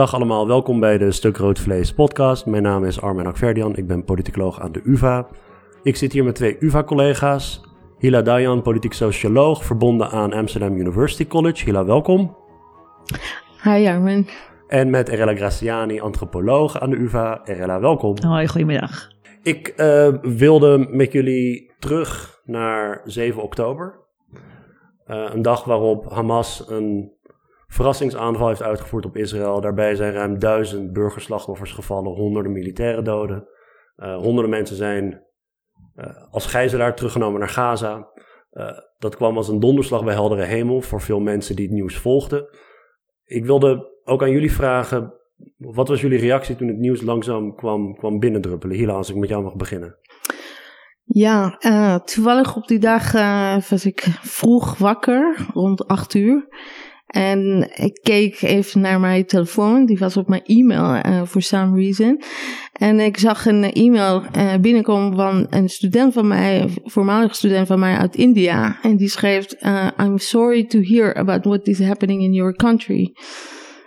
Dag allemaal, welkom bij de Stuk Rood Vlees podcast. Mijn naam is Armen Akverdian, ik ben politicoloog aan de UvA. Ik zit hier met twee UvA-collega's. Hila Dayan, politiek socioloog, verbonden aan Amsterdam University College. Hila, welkom. Hi Armen. En met Erella Graciani, antropoloog aan de UvA. Erella, welkom. Hoi, goedemiddag. Ik uh, wilde met jullie terug naar 7 oktober. Uh, een dag waarop Hamas een verrassingsaanval heeft uitgevoerd op Israël. Daarbij zijn ruim duizend burgerslachtoffers gevallen, honderden militaire doden. Uh, honderden mensen zijn als gijzelaar teruggenomen naar Gaza. dat kwam als een donderslag bij heldere hemel voor veel mensen die het nieuws volgden. Ik wilde ook aan jullie vragen, wat was jullie reactie toen het nieuws langzaam kwam, kwam binnendruppelen? Hila, als ik met jou mag beginnen. Ja, toevallig op die dag was ik vroeg wakker, rond acht uur. En ik keek even naar mijn telefoon, die was op mijn e-mail uh, for some reason. En ik zag een e-mail binnenkomen van een student van mij, een voormalig student van mij uit India. En die schreef, I'm sorry to hear about what is happening in your country.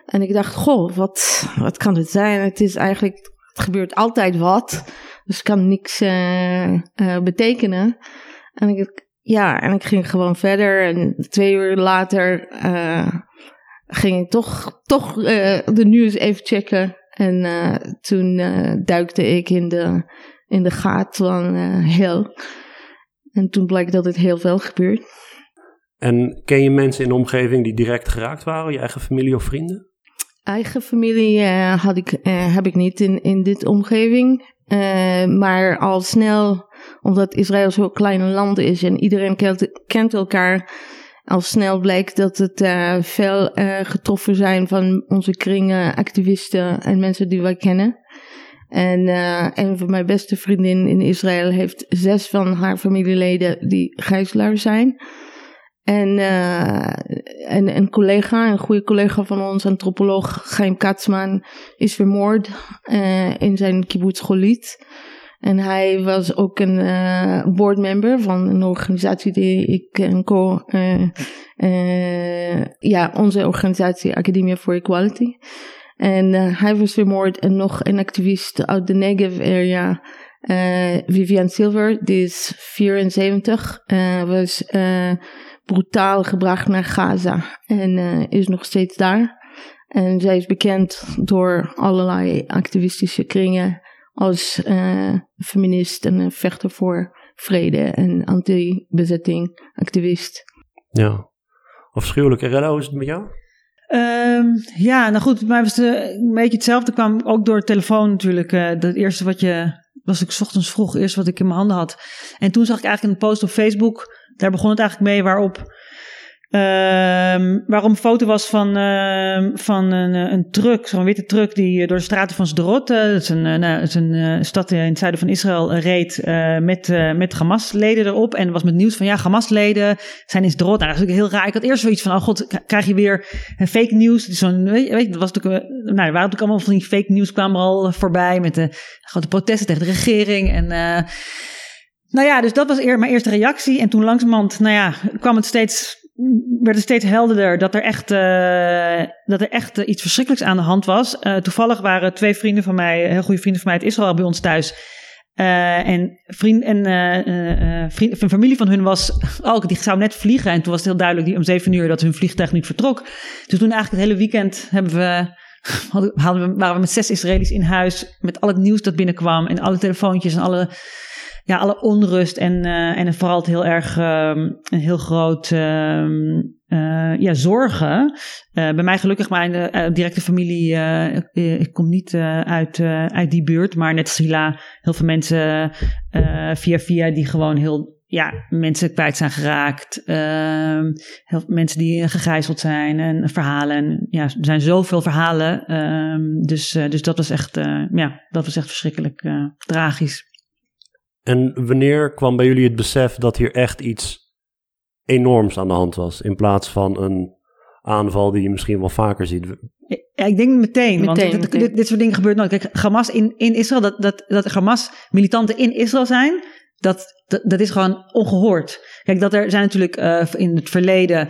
En ik dacht, goh, wat, wat kan het zijn? Het is eigenlijk, het gebeurt altijd wat. Dus het kan niks uh, uh, betekenen. En ik, ja, en ik ging gewoon verder. En twee uur later uh, ging ik toch, toch de nieuws even checken. En toen duikte ik in de, in de gaat van hel. En toen bleek dat het heel veel gebeurt. En ken je mensen in de omgeving die direct geraakt waren, je eigen familie of vrienden? Eigen familie had ik, heb ik niet in, in dit omgeving. Maar al snel, omdat Israël zo'n klein land is en iedereen kent, kent elkaar, al snel bleek dat het veel getroffen zijn van onze kringen, activisten en mensen die wij kennen. En een van mijn beste vriendinnen in Israël heeft zes van haar familieleden die gijzelaar zijn. En, uh, en een collega, een goede collega van ons, antropoloog Chaim Katzman, is vermoord uh, in zijn kibbutz Golit. En hij was ook een uh, boardmember van een organisatie die ik en co, ja, onze organisatie Academia for Equality. En hij was vermoord en nog een activist uit de Negev area, Vivian Silver, die is 74, was brutaal gebracht naar Gaza en is nog steeds daar. En zij is bekend door allerlei activistische kringen als uh, feminist en een vechter voor vrede en anti-bezetting activist. Ja, afschuwelijk. Hoe is het met jou? Um, ja, nou goed, bij mij was het een beetje hetzelfde. kwam ook door telefoon natuurlijk. Uh, het eerste wat je, was ik ochtends vroeg, eerst wat ik in mijn handen had. En toen zag ik eigenlijk een post op Facebook daar begon het eigenlijk mee waarop Um, waarom foto was van, uh, van een, eh, een truck, zo'n witte truck die eh, door de straten van Sderot, uh, dat is een, uh, nou, is een stad in het zuiden van Israël, reed met, met Hamas-leden erop. En was met nieuws van ja, Hamas-leden zijn in Sderot. Nou, dat is natuurlijk heel raar. Ik had eerst zoiets van, oh god, krijg je weer fake nieuws. Zo'n, weet je, dat was natuurlijk, nou, er waren natuurlijk allemaal van die fake nieuws kwamen al voorbij met de grote protesten tegen de regering en... nou ja, dus dat was eer, mijn eerste reactie. En toen langzamerhand, nou ja, kwam het steeds werd het steeds helderder dat er echt, uh, dat er echt uh, iets verschrikkelijks aan de hand was. Uh, toevallig waren twee vrienden van mij, heel goede vrienden van mij uit Israël bij ons thuis. en vriend, en vriend, een familie van hun was ook, die zou net vliegen. En toen was het heel duidelijk die, om zeven uur dat hun vliegtuig niet vertrok. Dus toen eigenlijk het hele weekend hebben we hadden we, waren we met zes Israëli's in huis. Met al het nieuws dat binnenkwam. En alle telefoontjes en alle ja, alle onrust en, uh, en vooral het heel erg um, een heel groot um, uh, ja, zorgen. Uh, bij mij gelukkig mijn directe familie, ik kom niet uit, uit die buurt, maar net als Hila, heel veel mensen via via die gewoon heel ja, mensen kwijt zijn geraakt. Uh, heel, mensen die gegijzeld zijn en verhalen. En, ja, er zijn zoveel verhalen. Dus, dus dat was echt, ja, dat was echt verschrikkelijk tragisch. En wanneer kwam bij jullie het besef dat hier echt iets enorms aan de hand was, in plaats van een aanval die je misschien wel vaker ziet? Ja, ik denk meteen, want Dit, dit, soort dingen gebeurt nooit. Kijk, Hamas in, in Israël, dat, dat, dat Hamas militanten in Israël zijn, dat dat, dat is gewoon ongehoord. Kijk, dat er zijn natuurlijk uh, in het verleden,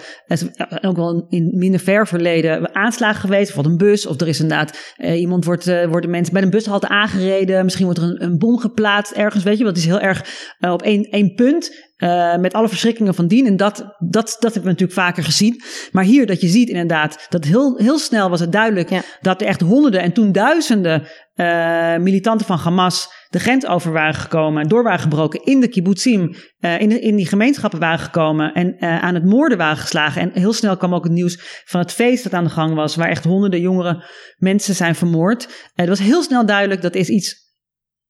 ook wel in minder ver verleden, aanslagen geweest. Of een bus, of er is inderdaad uh, iemand wordt, uh, worden mensen bij een bushalte aangereden. Misschien wordt er een, een bom geplaatst ergens, weet je. Dat is heel erg op één, één punt. Uh, met alle verschrikkingen van dien. En dat, dat, dat hebben we natuurlijk vaker gezien. Maar hier dat je ziet inderdaad, dat heel, heel snel was het duidelijk ja. dat er echt honderden en toen duizenden uh, militanten van Hamas de grens over waren gekomen en door waren gebroken in de kibbutzim, uh, in, die gemeenschappen waren gekomen en uh, aan het moorden waren geslagen. En heel snel kwam ook het nieuws van het feest dat aan de gang was, waar echt honderden jongere mensen zijn vermoord. Uh, het was heel snel duidelijk dat is iets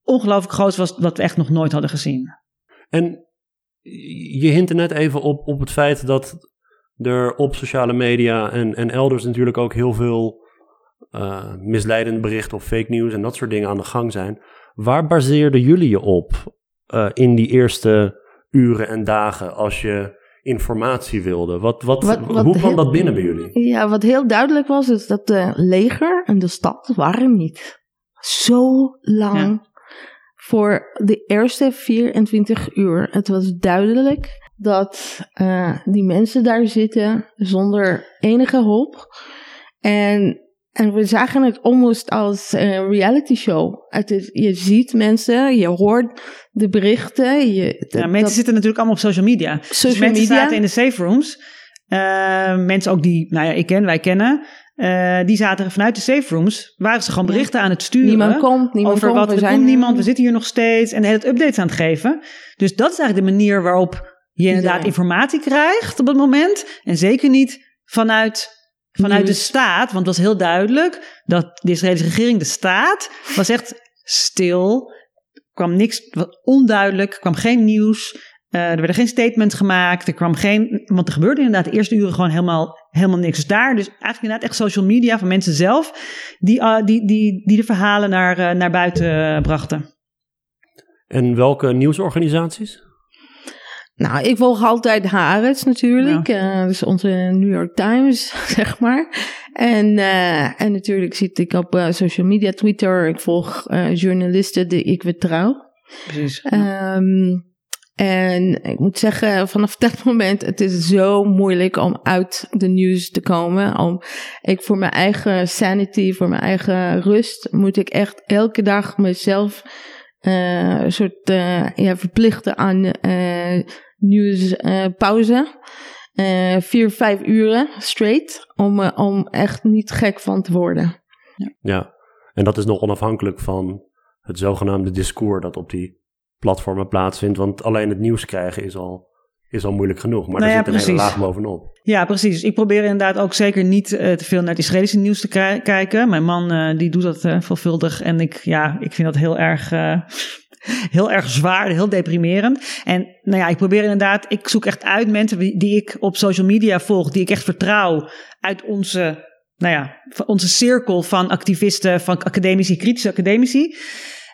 ongelooflijk groots was, wat we echt nog nooit hadden gezien. En je hint net even op, op het feit dat er op sociale media en, en elders natuurlijk ook heel veel misleidende berichten of fake news en dat soort dingen aan de gang zijn. Waar baseerden jullie je op uh, in die eerste uren en dagen als je informatie wilde? Wat, wat, wat, wat hoe kwam dat binnen bij jullie? Ja, wat heel duidelijk was, is dat de leger en de stad waren niet zo lang ja. voor de eerste 24 uur. Het was duidelijk dat uh, die mensen daar zitten zonder enige hoop. En en we zagen het almost als een reality show. Het is, je ziet mensen, je hoort de berichten. Je, ja, mensen zitten natuurlijk allemaal op social media. Dus social dus mensen media. zaten in de safe rooms. Uh, mensen ook die, nou ja, ik ken, wij kennen. Uh, die zaten vanuit de safe rooms, waren ze gewoon berichten aan het sturen. Niemand komt, niemand over komt. wat, er zijn... komt niemand, we zitten hier nog steeds. En de hele updates aan het geven. Dus dat is eigenlijk de manier waarop je inderdaad ja. informatie krijgt op het moment. En zeker niet vanuit vanuit de staat, want het was heel duidelijk dat de Israëlische regering, de staat, was echt stil. kwam niks, onduidelijk, kwam geen nieuws. Uh, er werden geen statements gemaakt. Er kwam geen. Want er gebeurde inderdaad de eerste uren gewoon helemaal, helemaal niks. Dus daar, dus eigenlijk inderdaad echt social media van mensen zelf. die, uh, die, die, die de verhalen naar, uh, naar buiten brachten. En welke nieuwsorganisaties? Nou, ik volg altijd Haaretz natuurlijk. Ja. Uh, dus onze New York Times, zeg maar. En, uh, en natuurlijk zit ik op uh, social media, Twitter. Ik volg journalisten die ik vertrouw. Precies. Um, en ik moet zeggen, vanaf dat moment, het is zo moeilijk om uit de nieuws te komen. Om, ik voor mijn eigen sanity, voor mijn eigen rust, moet ik echt elke dag mezelf een soort uh, ja, verplichten aan uh, nieuwspauze. vier, vijf uren straight. Om, om echt niet gek van te worden. Ja. ja, en dat is nog onafhankelijk van het zogenaamde discours dat op die platformen plaatsvindt. Want alleen het nieuws krijgen is al is al moeilijk genoeg. Maar nou er ja, zit een hele laag bovenop. Ja, precies. Ik probeer inderdaad ook zeker niet uh, te veel naar het Israëlische nieuws te kijken. Mijn man uh, die doet dat uh, veelvuldig. En ik, ja, ik vind dat heel erg, heel erg zwaar, heel deprimerend. En nou ja, ik probeer inderdaad, ik zoek echt uit mensen die, die ik op social media volg, die ik echt vertrouw uit onze, nou ja, onze cirkel van activisten, van academici, kritische academici.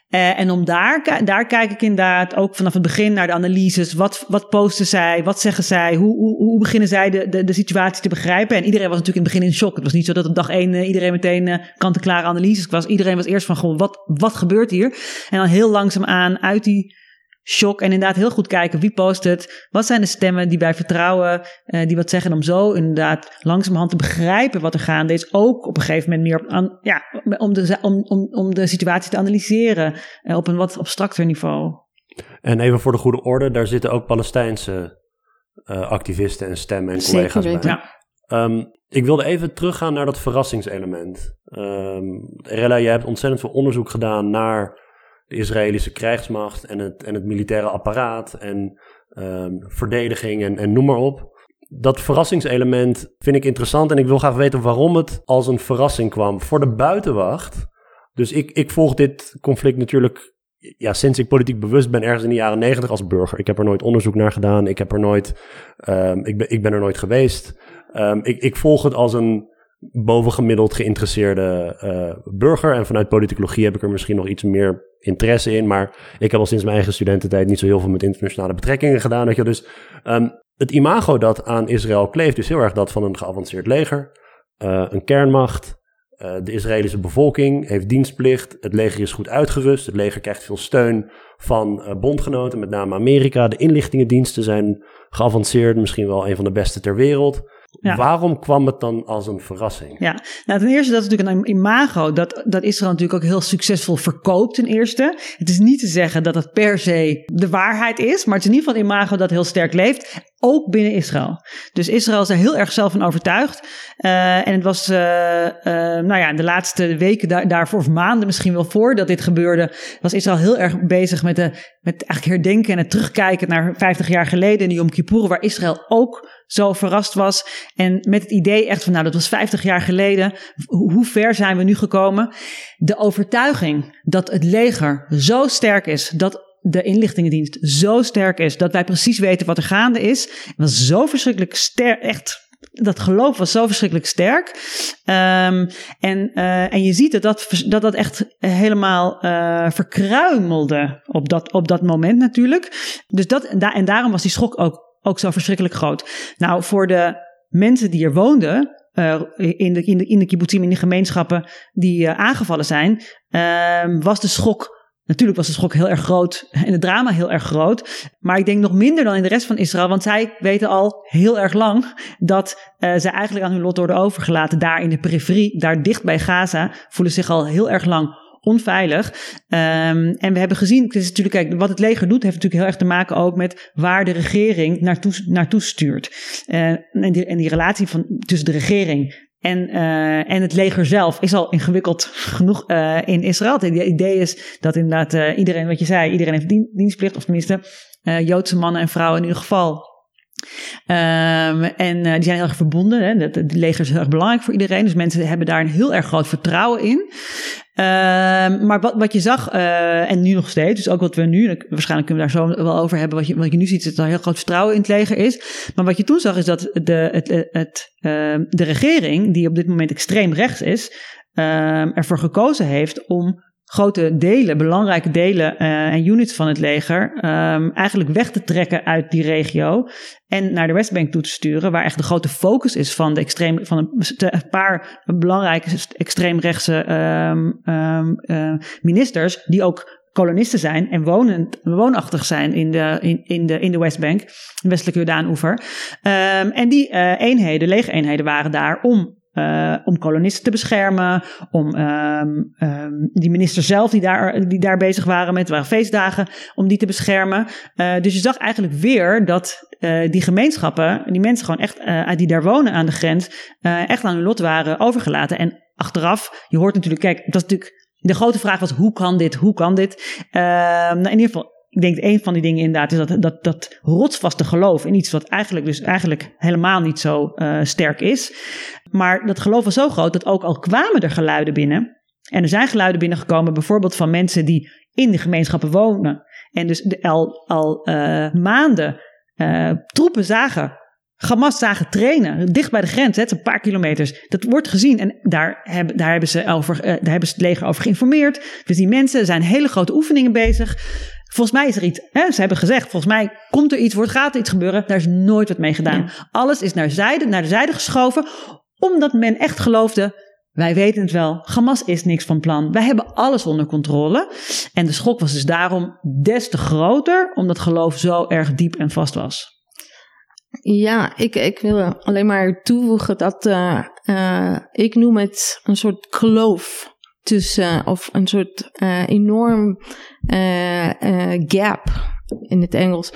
Uh, en om daar, daar kijk ik inderdaad ook vanaf het begin naar de analyses. Wat, wat posten zij? Wat zeggen zij? Hoe, hoe, hoe beginnen zij de, de, situatie te begrijpen? En iedereen was natuurlijk in het begin in shock. Het was niet zo dat op dag één uh, iedereen meteen uh, kant-en-klare analyses was. Iedereen was eerst van, gewoon wat, wat gebeurt hier? En dan heel langzaam aan uit die shock. En inderdaad heel goed kijken wie post het. Wat zijn de stemmen die wij vertrouwen, uh, die wat zeggen om zo inderdaad langzamerhand te begrijpen wat er gaande is. Ook op een gegeven moment meer op, aan, ja, om, de, om, om, om de situatie te analyseren uh, op een wat abstracter niveau. En even voor de goede orde, daar zitten ook Palestijnse uh, activisten en stemmen en collega's Zeker bij. Ja. Um, ik wilde even teruggaan naar dat verrassingselement. Um, Rella, jij hebt ontzettend veel onderzoek gedaan naar Israëlische krijgsmacht en het, en het militaire apparaat en um, verdediging en, en noem maar op. Dat verrassingselement vind ik interessant en ik wil graag weten waarom het als een verrassing kwam voor de buitenwacht. Dus ik, ik volg dit conflict natuurlijk ja, sinds ik politiek bewust ben, ergens in de jaren negentig als burger. Ik heb er nooit onderzoek naar gedaan. Ik heb er nooit, um, ik, ben, ik ben er nooit geweest. Um, ik, ik volg het als een bovengemiddeld geïnteresseerde uh, burger. En vanuit politicologie heb ik er misschien nog iets meer interesse in. Maar ik heb al sinds mijn eigen studententijd niet zo heel veel met internationale betrekkingen gedaan. Weet je. Dus um, het imago dat aan Israël kleeft is heel erg dat van een geavanceerd leger, uh, een kernmacht, de Israëlische bevolking heeft dienstplicht. Het leger is goed uitgerust. Het leger krijgt veel steun van bondgenoten, met name Amerika. De inlichtingendiensten zijn geavanceerd, misschien wel een van de beste ter wereld. Waarom kwam het dan als een verrassing? Ja, nou, ten eerste dat is natuurlijk een imago dat, dat Israël natuurlijk ook heel succesvol verkoopt ten eerste. Het is niet te zeggen dat het per se de waarheid is, maar het is in ieder geval een imago dat heel sterk leeft. Ook binnen Israël. Dus Israël is er heel erg zelf van overtuigd. Uh, en het was, uh, nou ja, de laatste weken daar, daarvoor, of maanden misschien wel voor dat dit gebeurde, was Israël heel erg bezig met, de, met eigenlijk herdenken en het terugkijken naar 50 jaar geleden in de Yom Kippur, waar Israël ook zo verrast was. En met het idee echt van, nou, dat was 50 jaar geleden. Hoe ver zijn we nu gekomen? De overtuiging dat het leger zo sterk is, dat de inlichtingendienst zo sterk is, dat wij precies weten wat er gaande is, was zo verschrikkelijk sterk, echt dat geloof was zo verschrikkelijk sterk. Um, en, uh, en je ziet dat dat, dat, dat echt helemaal uh, verkruimelde op dat, op dat moment natuurlijk. Dus dat, en daarom was die schok ook ook zo verschrikkelijk groot. Nou, voor de mensen die er woonden, uh, in, de, in, de, in de kibbutzim, in de gemeenschappen die aangevallen zijn, uh, was de schok. Natuurlijk was de schok heel erg groot en het drama heel erg groot. Maar ik denk nog minder dan in de rest van Israël. Want zij weten al heel erg lang dat uh, zij eigenlijk aan hun lot worden overgelaten. Daar in de periferie, daar dicht bij Gaza, voelen zich al heel erg lang onveilig. Um, en we hebben gezien, het is natuurlijk, kijk, wat het leger doet, heeft natuurlijk heel erg te maken ook met waar de regering naartoe, naartoe stuurt. Uh, en, die, en die relatie van, tussen de regering en, uh, en het leger zelf is al ingewikkeld genoeg uh, in Israël. Het idee is dat inderdaad uh, iedereen, wat je zei, iedereen heeft dienstplicht, of tenminste Joodse mannen en vrouwen in ieder geval. Um, en uh, die zijn heel erg verbonden. Hè. Het, leger is heel erg belangrijk voor iedereen. Dus mensen hebben daar een heel erg groot vertrouwen in. Um, maar wat, wat je zag, uh, en nu nog steeds, dus ook wat we nu, waarschijnlijk kunnen we daar zo wel over hebben, wat je, wat je nu ziet, is dat er heel groot vertrouwen in het leger is. Maar wat je toen zag, is dat de, het, het, uh, de regering, die op dit moment extreem rechts is, ervoor gekozen heeft om grote delen, belangrijke delen uh, en units van het leger um, eigenlijk weg te trekken uit die regio en naar de Westbank toe te sturen, waar echt de grote focus is van de extreem, van een, paar belangrijke extreemrechtse um, um, ministers, die ook kolonisten zijn en wonend, woonachtig zijn in de, in, in de, in de Westbank, de westelijke Jordaan-oever. En die uh, eenheden, legereenheden, waren daar om uh, om kolonisten te beschermen, om um, um, die minister zelf die daar, die daar bezig waren met, waren feestdagen, om die te beschermen. Uh, dus je zag eigenlijk weer dat uh, die gemeenschappen, die mensen gewoon echt, die daar wonen aan de grens, echt aan hun lot waren overgelaten. En achteraf, je hoort natuurlijk, kijk, dat is natuurlijk, de grote vraag was, hoe kan dit, hoe kan dit? nou, in ieder geval, ik denk een van die dingen inderdaad is dat, dat, dat rotsvaste geloof in iets wat eigenlijk dus eigenlijk helemaal niet zo uh, sterk is. Maar dat geloof was zo groot dat ook al kwamen er geluiden binnen. En er zijn geluiden binnengekomen, bijvoorbeeld van mensen die in de gemeenschappen wonen. En dus de, al, al uh, maanden uh, troepen zagen Hamas zagen trainen, dicht bij de grens, het een paar kilometers. Dat wordt gezien en daar hebben, daar hebben, ze, over, daar hebben ze het leger over geïnformeerd. Dus die mensen zijn hele grote oefeningen bezig. Volgens mij is er iets, hè, ze hebben gezegd, volgens mij komt er iets, wordt, gaat er iets gebeuren. Daar is nooit wat mee gedaan. Alles is naar, zijde, naar de zijde geschoven, omdat men echt geloofde, wij weten het wel, Hamas is niks van plan. Wij hebben alles onder controle. En de schok was dus daarom des te groter, omdat geloof zo erg diep en vast was. Ja, ik, ik wil alleen maar toevoegen dat uh, uh, ik noem het een soort kloof tussen, of een soort enorm gap in het Engels,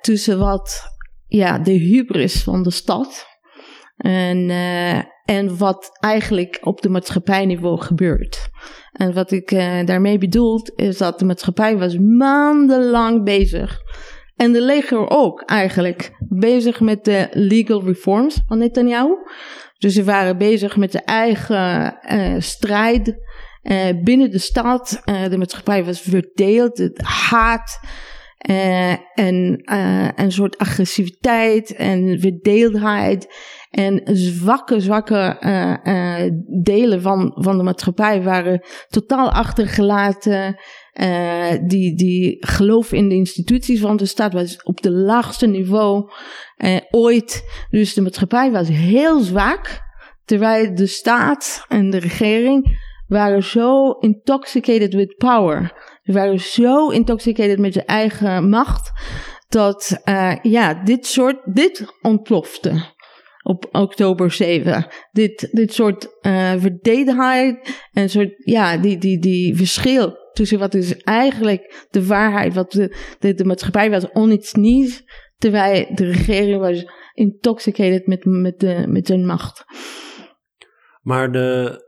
tussen wat, ja, de hubris van de stad en, en wat eigenlijk op de maatschappijniveau gebeurt. En wat ik daarmee bedoel, is dat de maatschappij was maandenlang bezig en de leger ook eigenlijk bezig met de legal reforms van Netanyahu. Dus ze waren bezig met de eigen uh, strijd uh, binnen de stad. Uh, de maatschappij was verdeeld, het haat en een soort agressiviteit en verdeeldheid. En zwakke, zwakke delen van, van de maatschappij waren totaal achtergelaten. Die, die geloof in de instituties van de stad was op de laagste niveau ooit. Dus de maatschappij was heel zwak Terwijl de staat en de regering waren zo intoxicated with power. Ze waren zo intoxicated met zijn eigen macht. Dat uh, ja, dit soort, dit ontplofte op oktober 7. Dit, dit soort uh, verdedigheid en soort, ja, die, die, die verschil tussen wat is eigenlijk de waarheid, wat de, de, de maatschappij was on its knees, terwijl de regering was intoxicated met, met, de, met zijn macht. Maar de,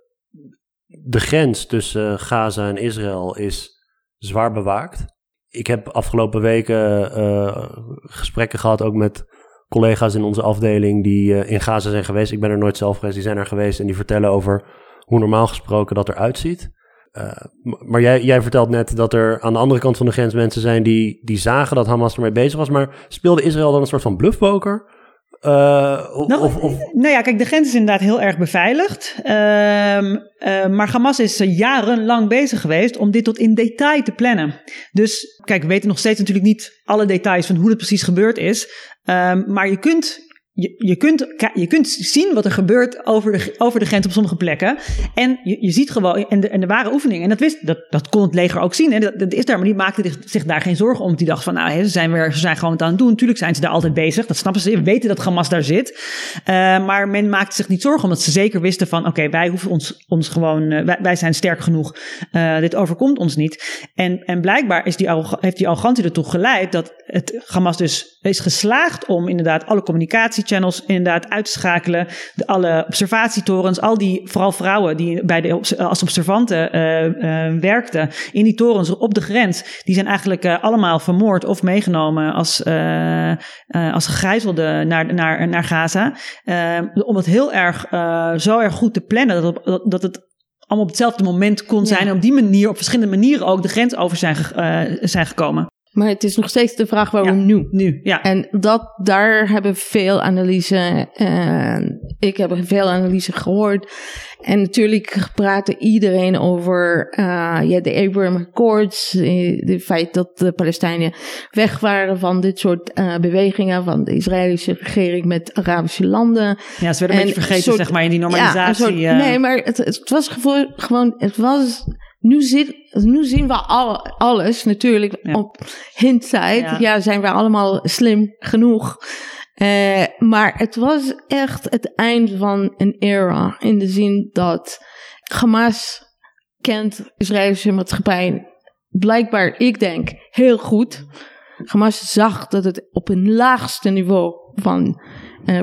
de grens tussen Gaza en Israël is zwaar bewaakt. Ik heb afgelopen weken uh, gesprekken gehad ook met collega's in onze afdeling die uh, in Gaza zijn geweest. Ik ben er nooit zelf geweest, die zijn er geweest en die vertellen over hoe normaal gesproken dat eruit ziet. Maar jij, jij vertelt net dat er aan de andere kant van de grens mensen zijn die, die zagen dat Hamas ermee bezig was. Maar speelde Israël dan een soort van bluffpoker? Uh, nou, of, of... nou ja, kijk, de grens is inderdaad heel erg beveiligd. Uh, uh, maar Hamas is jarenlang bezig geweest om dit tot in detail te plannen. Dus kijk, we weten nog steeds natuurlijk niet alle details van hoe het precies gebeurd is. Ehm, maar je kunt je, je, kunt, je kunt zien wat er gebeurt over de, over de grens op sommige plekken. En je, je ziet gewoon, en de, en de ware oefeningen, en dat, wist, dat, dat kon het leger ook zien. Hè, dat, is daar, maar die maakte zich daar geen zorgen om. Die dacht van, nou, hè, ze, zijn weer, ze zijn gewoon het aan het doen. Natuurlijk zijn ze daar altijd bezig, dat snappen ze. We weten dat Hamas daar zit. Uh, maar men maakte zich niet zorgen, omdat ze zeker wisten van, oké, wij hoeven ons, ons gewoon, uh, wij, zijn sterk genoeg. Uh, dit overkomt ons niet. En, en blijkbaar is die, heeft die arrogantie ertoe geleid dat het Hamas dus is geslaagd om inderdaad alle communicatie channels inderdaad uit te schakelen. De, alle observatietorens, al die, vooral vrouwen die bij de, als observanten uh, uh, werkten in die torens op de grens, die zijn eigenlijk uh, allemaal vermoord of meegenomen als, als gegijzelden naar, naar, naar Gaza. om het heel erg, zo erg goed te plannen dat, dat, dat het allemaal op hetzelfde moment kon zijn. En op die manier, op verschillende manieren ook de grens over zijn, zijn gekomen. Maar het is nog steeds de vraag waarom ja, nu? Nu, ja. En dat, daar hebben veel analyse, uh, ik heb veel analyse gehoord. En natuurlijk praatte iedereen over uh, ja, de Abraham Accords, het feit dat de Palestijnen weg waren van dit soort uh, bewegingen van de Israëlische regering met Arabische landen. Ja, ze werden een beetje vergeten, soort, zeg maar, in die normalisatie. Ja, soort, nee, maar het, het was gewoon, het was nu, zit, nu zien we al, alles natuurlijk ja. op hindsight. Ja. ja. zijn we allemaal slim genoeg. Uh, maar het was echt het eind van een era. In de zin dat Hamas kent Israëlische maatschappij blijkbaar, ik denk, heel goed. Hamas zag dat het op een laagste niveau van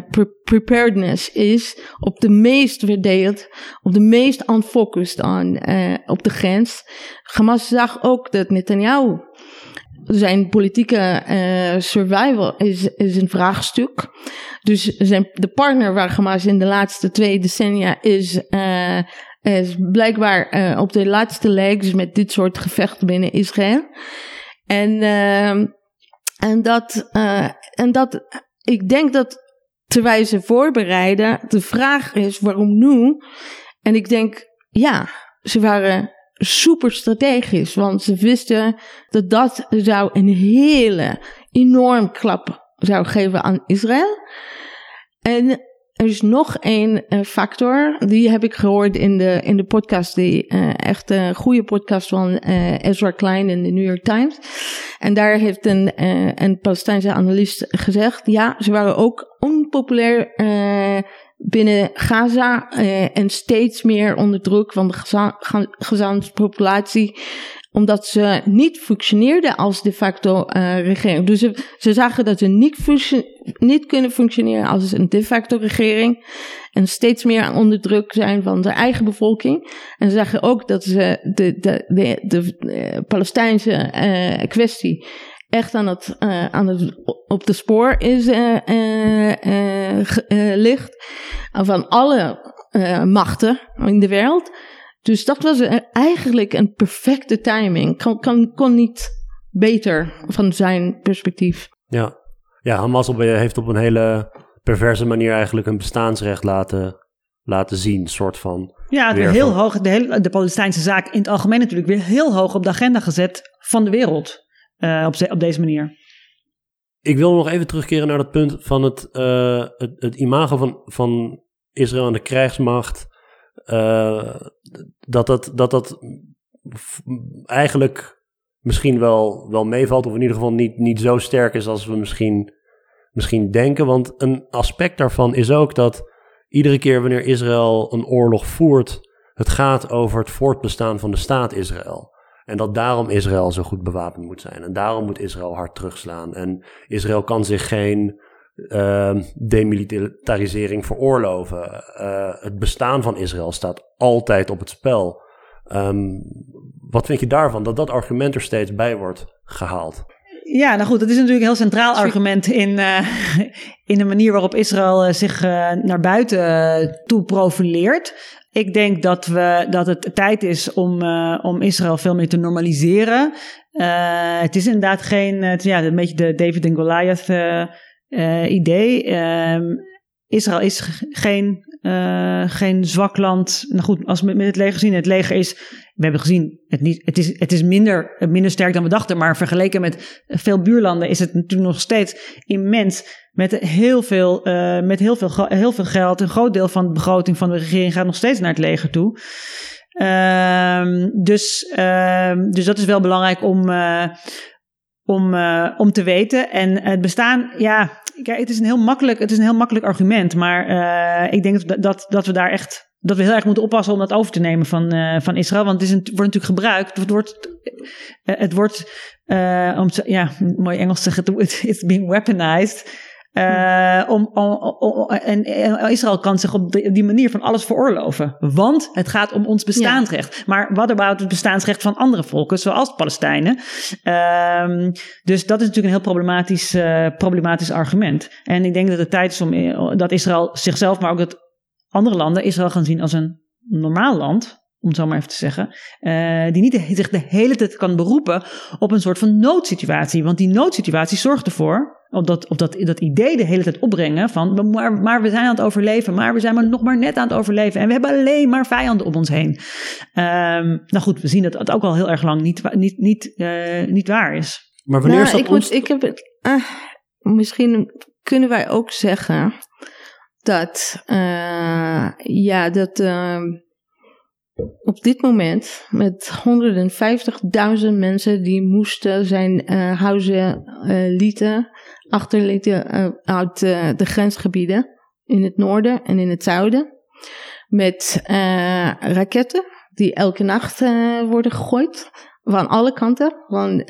pre preparedness is op de meest verdeeld, op de meest unfocused aan uh, op de grens. Hamas zag ook dat Netanyahu zijn politieke uh, survival is, is een vraagstuk. Dus zijn, de partner waar Hamas in de laatste twee decennia is, is blijkbaar op de laatste legs met dit soort gevechten binnen Israël. En, uh, en, dat, en dat, ik denk dat terwijl ze voorbereiden, de vraag is waarom nu? En ik denk, ja, ze waren super strategisch, want ze wisten dat dat zou een hele enorm klap zou geven aan Israël. En er is nog één uh, factor, die heb ik gehoord in de, in de podcast, die uh, echt een goede podcast van uh, Ezra Klein in de New York Times. En daar heeft een, een Palestijnse analist gezegd, ja, ze waren ook onpopulair binnen Gaza en steeds meer onder druk van de gezamspopulatie omdat ze niet functioneerden als de facto uh, regering. Dus ze, ze zagen dat ze niet, niet kunnen functioneren als een de facto regering. En steeds meer onder druk zijn van de eigen bevolking. En ze zagen ook dat ze de, de, de, de, de Palestijnse uh, kwestie echt aan het, uh, aan het, op de spoor is, ligt. Van alle machten in de wereld. Dus dat was eigenlijk een perfecte timing. Kan, kan, kon niet beter van zijn perspectief. Ja, ja Hamas op, heeft op een hele perverse manier eigenlijk een bestaansrecht laten, laten zien. soort van. Ja, weer heel hoog. De, hele, de Palestijnse zaak in het algemeen natuurlijk weer heel hoog op de agenda gezet van de wereld. Uh, op, op deze manier. Ik wil nog even terugkeren naar dat punt van het, uh, het, het imago van, van Israël en de krijgsmacht, dat dat, dat, dat eigenlijk misschien wel, wel meevalt, of in ieder geval niet, niet zo sterk is als we misschien, misschien denken. Want een aspect daarvan is ook dat iedere keer wanneer Israël een oorlog voert, het gaat over het voortbestaan van de staat Israël. En dat daarom Israël zo goed bewapend moet zijn. En daarom moet Israël hard terugslaan. En Israël kan zich geen uh, demilitarisering veroorloven. Uh, het bestaan van Israël staat altijd op het spel. Um, wat vind je daarvan, dat dat argument er steeds bij wordt gehaald? Ja, nou goed, dat is natuurlijk een heel centraal argument in, uh, in de manier waarop Israël zich naar buiten toe profileert. Ik denk dat, we, dat het tijd is om, uh, om Israël veel meer te normaliseren. Uh, het is inderdaad geen, het, ja, een beetje de David en Goliath uh, idee. Um, Israël is geen, geen zwak land. Nou goed, als we met het leger zien, het leger is, we hebben gezien, het, niet, het, is, het is minder, minder sterk dan we dachten. Maar vergeleken met veel buurlanden is het natuurlijk nog steeds immens met heel veel, uh, met heel veel, heel veel geld. Een groot deel van de begroting van de regering gaat nog steeds naar het leger toe. Uh, dus, uh, dus dat is wel belangrijk om, uh, om, uh, om te weten. En het bestaan, ja, kijk, het is een heel makkelijk, het is een heel makkelijk argument. Maar uh, ik denk dat, dat, dat we daar echt dat we heel erg moeten oppassen om dat over te nemen van, uh, van Israël. Want het is wordt natuurlijk gebruikt. Het wordt, het wordt om te, ja, mooi Engels zeggen, it's being weaponized. Uh, om, om, om, en, Israël kan zich op die, manier van alles veroorloven. Want het gaat om ons bestaansrecht. Ja. Maar wat about het bestaansrecht van andere volken, zoals de Palestijnen? Um, dus dat is natuurlijk een heel problematisch, uh, problematisch argument. En ik denk dat het tijd is om dat Israël zichzelf, maar ook dat andere landen Israël gaan zien als een normaal land om het zo maar even te zeggen, uh, die niet de, zich de hele tijd kan beroepen op een soort van noodsituatie. Want die noodsituatie zorgt ervoor op dat, op dat, dat idee de hele tijd opbrengen van, maar, maar we zijn aan het overleven, maar we zijn maar nog maar net aan het overleven en we hebben alleen maar vijanden om ons heen. Um, nou goed, we zien dat het ook al heel erg lang niet, niet, niet, uh, niet waar is. Maar wanneer nou, is dat ik, moet, ik heb het, uh, misschien kunnen wij ook zeggen dat, uh, ja, dat op dit moment met 150.000 mensen die moesten zijn huizen lieten achterlieten uh, uit uh, de grensgebieden in het noorden en in het zuiden. Met uh, raketten die elke nacht worden gegooid. Van alle kanten. Van,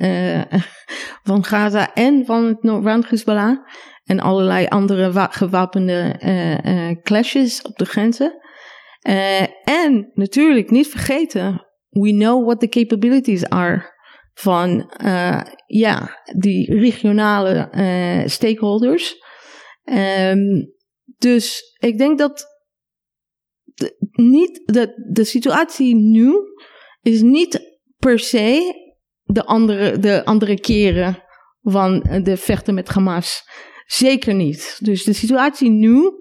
van Gaza en van het noord Hezbollah. En allerlei andere gewapende clashes op de grenzen. En natuurlijk niet vergeten, we know what the capabilities are van uh, ja, die regionale uh, stakeholders. Um, dus ik denk dat de, niet de, de situatie nu is niet per se de andere, de andere keren van de vechten met Hamas. Zeker niet. Dus de situatie nu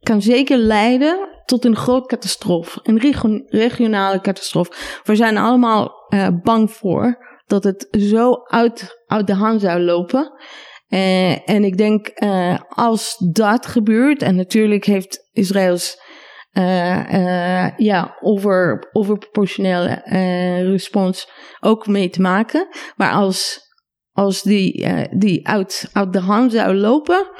kan zeker leiden tot een groot catastrofe. Een regionale catastrofe. We zijn allemaal uh, bang voor dat het zo uit, uit de hand zou lopen. Uh, en ik denk, uh, als dat gebeurt, en natuurlijk heeft Israëls ja, over, overproportionele respons ook mee te maken. Maar als, als die, die uit, uit de hand zou lopen,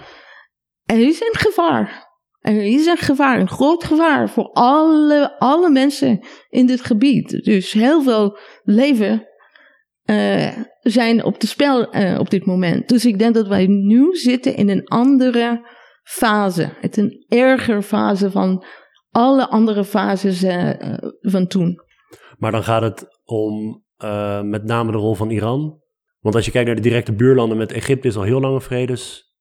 er is een gevaar. Er is een gevaar, een groot gevaar voor alle, alle mensen in dit gebied. Dus heel veel leven uh, zijn op de spel uh, op dit moment. Dus ik denk dat wij nu zitten in een andere fase. Het een erger fase van alle andere fases uh, van toen. Maar dan gaat het om met name de rol van Iran. Want als je kijkt naar de directe buurlanden met Egypte is al heel lange vredes.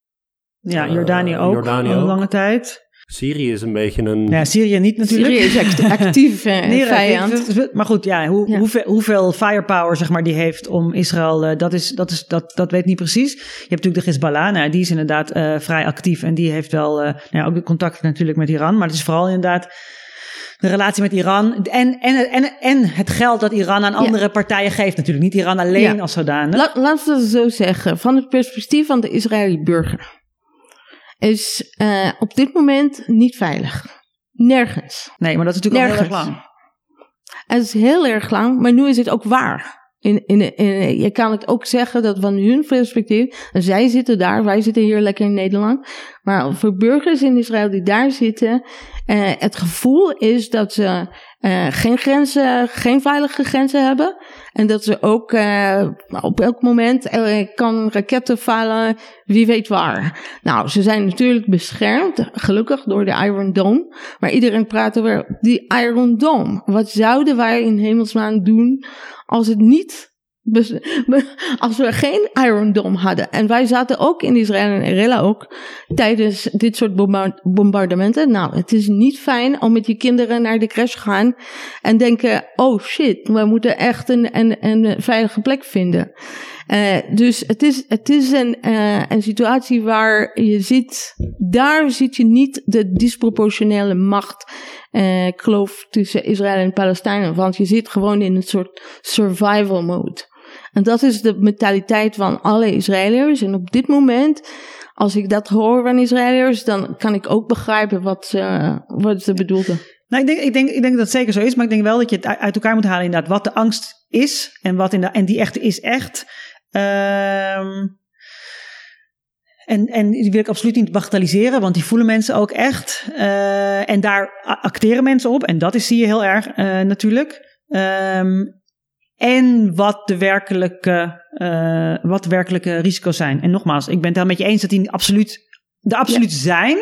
Ja, Jordanië ook, Jordanië al een lange tijd. Syrië is een beetje een... Ja, Syrië niet natuurlijk. Syrië is actief uh, nee, vijand. Maar goed, ja, hoe, ja. Hoeveel, hoeveel, firepower zeg maar, die heeft om Israël, uh, dat, is, dat, is, dat, dat weet niet precies. Je hebt natuurlijk de Hezbollah, nou, die is inderdaad uh, vrij actief. En die heeft wel nou ja, ook de contacten natuurlijk met Iran. Maar het is vooral inderdaad de relatie met Iran. En, en, en, en het geld dat Iran aan andere ja. partijen geeft natuurlijk. Niet Iran alleen als zodanig. La, laten we het zo zeggen. Van het perspectief van de Israëli burger is uh, op dit moment niet veilig. Nergens. Nee, maar dat is natuurlijk al heel Nergens. erg lang. Het is heel erg lang, maar nu is het ook waar. In, in, in, je kan het ook zeggen dat van hun perspectief, en zij zitten daar, wij zitten hier lekker in Nederland, maar voor burgers in Israël die daar zitten, eh, het gevoel is dat ze eh, geen grenzen, geen veilige grenzen hebben. En dat ze ook eh, op elk moment eh, kan raketten vallen, wie weet waar. Nou, ze zijn natuurlijk beschermd, gelukkig door de Iron Dome. Maar iedereen praat over die Iron Dome. Wat zouden wij in hemelsnaam doen als het niet. Be- Als we geen Iron Dome hadden. En wij zaten ook in Israël en Irela ook tijdens dit soort bomba- bombardementen. Nou, het is niet fijn om met je kinderen naar de crash te gaan en denken: oh shit, we moeten echt een, een, een veilige plek vinden. Eh, dus het is, het is een, eh, een situatie waar je ziet, daar ziet je niet de disproportionele macht eh, kloof tussen Israël en Palestijnen. Want je zit gewoon in een soort survival mode. En dat is de mentaliteit van alle Israëliërs. En op dit moment, als ik dat hoor van Israëliërs, dan kan ik ook begrijpen wat ze, wat ze bedoelden. Nou, ik denk, ik, denk, ik denk dat het zeker zo is, maar ik denk wel dat je het uit elkaar moet halen inderdaad. Wat de angst is en, wat in de, en die echte is echt. Ehm, en, en die wil ik absoluut niet bagatelliseren, want die voelen mensen ook echt. Eh, en daar acteren mensen op. En dat is, zie je heel erg eh, natuurlijk. Ehm, en wat de, werkelijke, eh, wat de werkelijke risico's zijn. En nogmaals, ik ben het wel met je eens dat die absoluut, er absoluut zijn.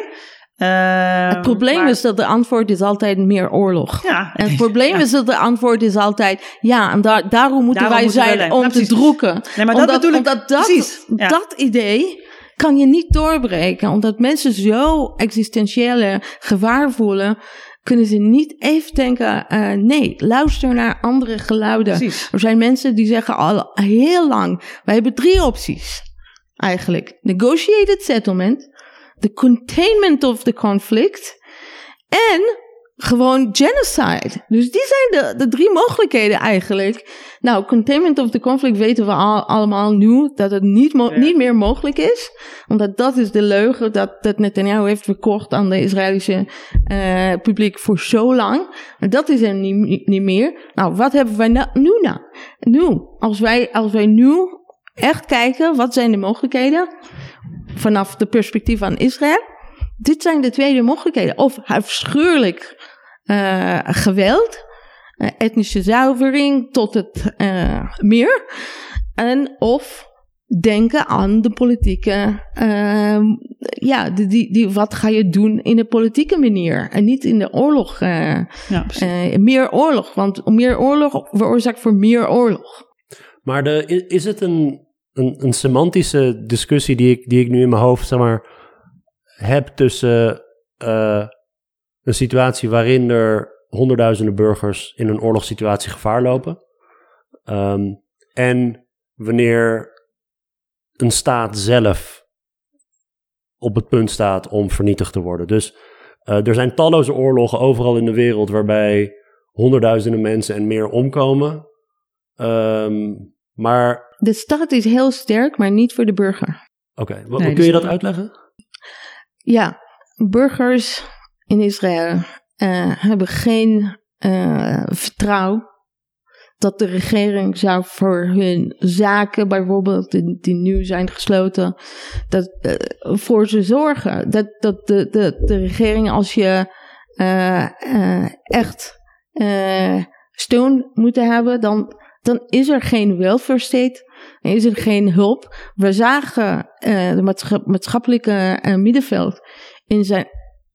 Ehm, Het probleem maar- is dat de antwoord is altijd meer oorlog. Ja, En het probleem ja. is dat de antwoord is altijd, ja, en daar, daarom moeten Daarom wij moeten zijn om te droeken. Nee, maar dat omdat, bedoel ik- omdat dat, ja. dat idee kan je niet doorbreken. Omdat mensen zo existentiële gevaar voelen, kunnen ze niet even denken, eh, nee, luister naar andere geluiden. Precies. Er zijn mensen die zeggen al heel lang, wij hebben drie opties eigenlijk. Negotiated settlement, the containment of the conflict en gewoon genocide. Dus die zijn de, de drie mogelijkheden eigenlijk. Nou, containment of the conflict weten we al, allemaal nu dat het niet, Ja. niet meer mogelijk is. Omdat dat is de leugen dat, dat Netanyahu heeft verkocht aan de Israëlische eh, publiek voor zo lang. Maar dat is er niet, niet, meer. Nou, wat hebben wij nu nou? Nu, als wij, als wij nu echt kijken, wat zijn de mogelijkheden? Vanaf de perspectief van Israël. Dit zijn de tweede mogelijkheden. Of afschuwelijk geweld, eh, etnische zuivering tot het eh, meer. En of denken aan de politieke, ehm, ja, die, die, die, wat ga je doen in de politieke manier en niet in de oorlog. eh, Ja, eh, meer oorlog, want meer oorlog veroorzaakt voor meer oorlog. Maar de, is het een, een, een semantische discussie die ik, die ik nu in mijn hoofd zeg maar, heb tussen eh, een situatie waarin er honderdduizenden burgers in een oorlogssituatie gevaar lopen ehm, en wanneer een staat zelf op het punt staat om vernietigd te worden. Dus eh, er zijn talloze oorlogen overal in de wereld waarbij honderdduizenden mensen en meer omkomen. Ehm, maar, De staat is heel sterk, maar niet voor de burger. oké, Nee, kun dus- je dat uitleggen? Ja, burgers in Israël eh, hebben geen eh, vertrouwen dat de regering zou voor hun zaken, bijvoorbeeld die, die nu zijn gesloten, dat, eh, voor ze zorgen. Dat, dat de, de, de regering, als je echt steun moet hebben, dan, dan is er geen welfare state, is er geen hulp. We zagen de maatscha- maatschappelijke middenveld in zijn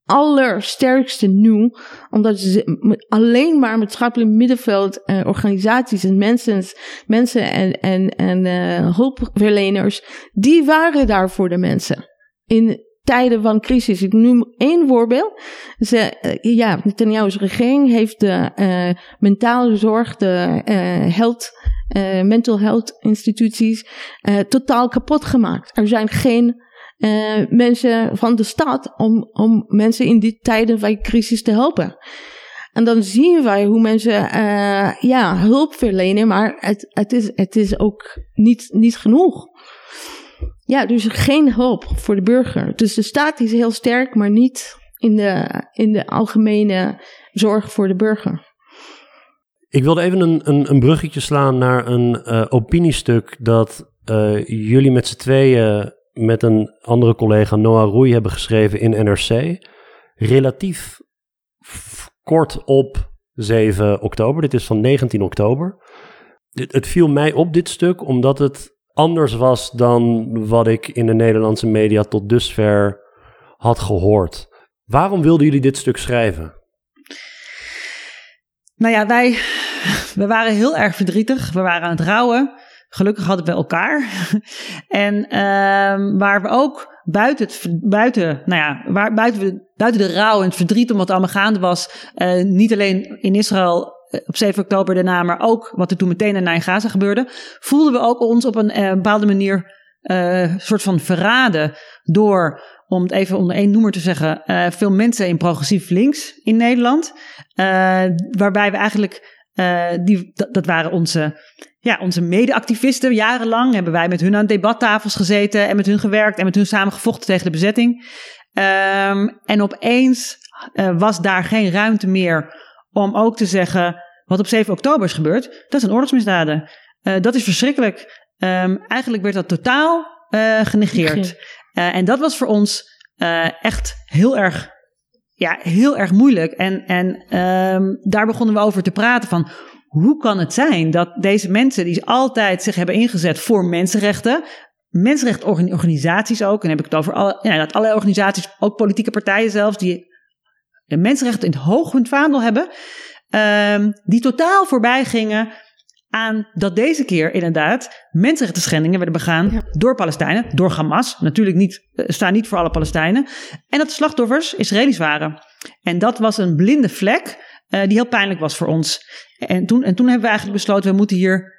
allersterkste nu, omdat ze alleen maar maatschappelijk middenveld eh, organisaties en mensen, mensen en, en, en eh, hulpverleners, die waren daar voor de mensen. In tijden van crisis. Ik noem één voorbeeld. Ze, eh, ja, Netanyahu's regering heeft de eh, mentale zorg, de health, mental health instituties totaal kapot gemaakt. Er zijn geen eh, mensen van de stad om, om mensen in die tijden van crisis te helpen. En dan zien wij hoe mensen eh, ja, hulp verlenen, maar het, het, is, het is ook niet, niet genoeg. Ja, dus geen hulp voor de burger. Dus de staat is heel sterk, maar niet in de, in de algemene zorg voor de burger. Ik wilde even een, een, een bruggetje slaan naar een uh, opiniestuk dat uh, jullie met z'n tweeën met een andere collega Noah Roei hebben geschreven in NRC. Relatief kort op 7 oktober. Dit is van 19 oktober. Het, het viel mij op, dit stuk, omdat het anders was dan wat ik in de Nederlandse media tot dusver had gehoord. Waarom wilden jullie dit stuk schrijven? Nou ja, wij, we waren heel erg verdrietig. We waren aan het rouwen. Gelukkig hadden we elkaar. en uh, waar we ook buiten, het, buiten, nou ja, waar, buiten, we, buiten de rouw en het verdriet om wat allemaal gaande was, uh, niet alleen in Israël eh, op 7 oktober daarna, maar ook wat er toen meteen daarna in Gaza gebeurde, voelden we ook ons op een uh, bepaalde manier uh, soort van verraden door, om het even onder één noemer te zeggen, uh, veel mensen in progressief links in Nederland. Uh, waarbij we eigenlijk, die, dat, dat waren onze ja, onze mede-activisten, jarenlang hebben wij met hun aan debattafels gezeten en met hun gewerkt en met hun samen gevochten tegen de bezetting. Um, en opeens uh, was daar geen ruimte meer om ook te zeggen: wat op 7 oktober is gebeurd, dat zijn oorlogsmisdaden. Uh, dat is verschrikkelijk. Um, eigenlijk werd dat totaal genegeerd. en dat was voor ons echt heel erg ja, heel erg moeilijk. En, en um, daar begonnen we over te praten van hoe kan het zijn dat deze mensen die altijd zich hebben ingezet voor mensenrechten, mensenrechtenorganisaties ook, en dan heb ik het over alle, ja, dat allerlei organisaties, ook politieke partijen zelfs, die de mensenrechten in het hoogpunt vaandel hebben, um, die totaal voorbij gingen aan dat deze keer inderdaad mensenrechten schendingen werden begaan ja. door Palestijnen, door Hamas. Natuurlijk niet, uh, staan niet voor alle Palestijnen. En dat de slachtoffers Israëli's waren. En dat was een blinde vlek uh, die heel pijnlijk was voor ons. En toen, en toen hebben we eigenlijk besloten, we moeten hier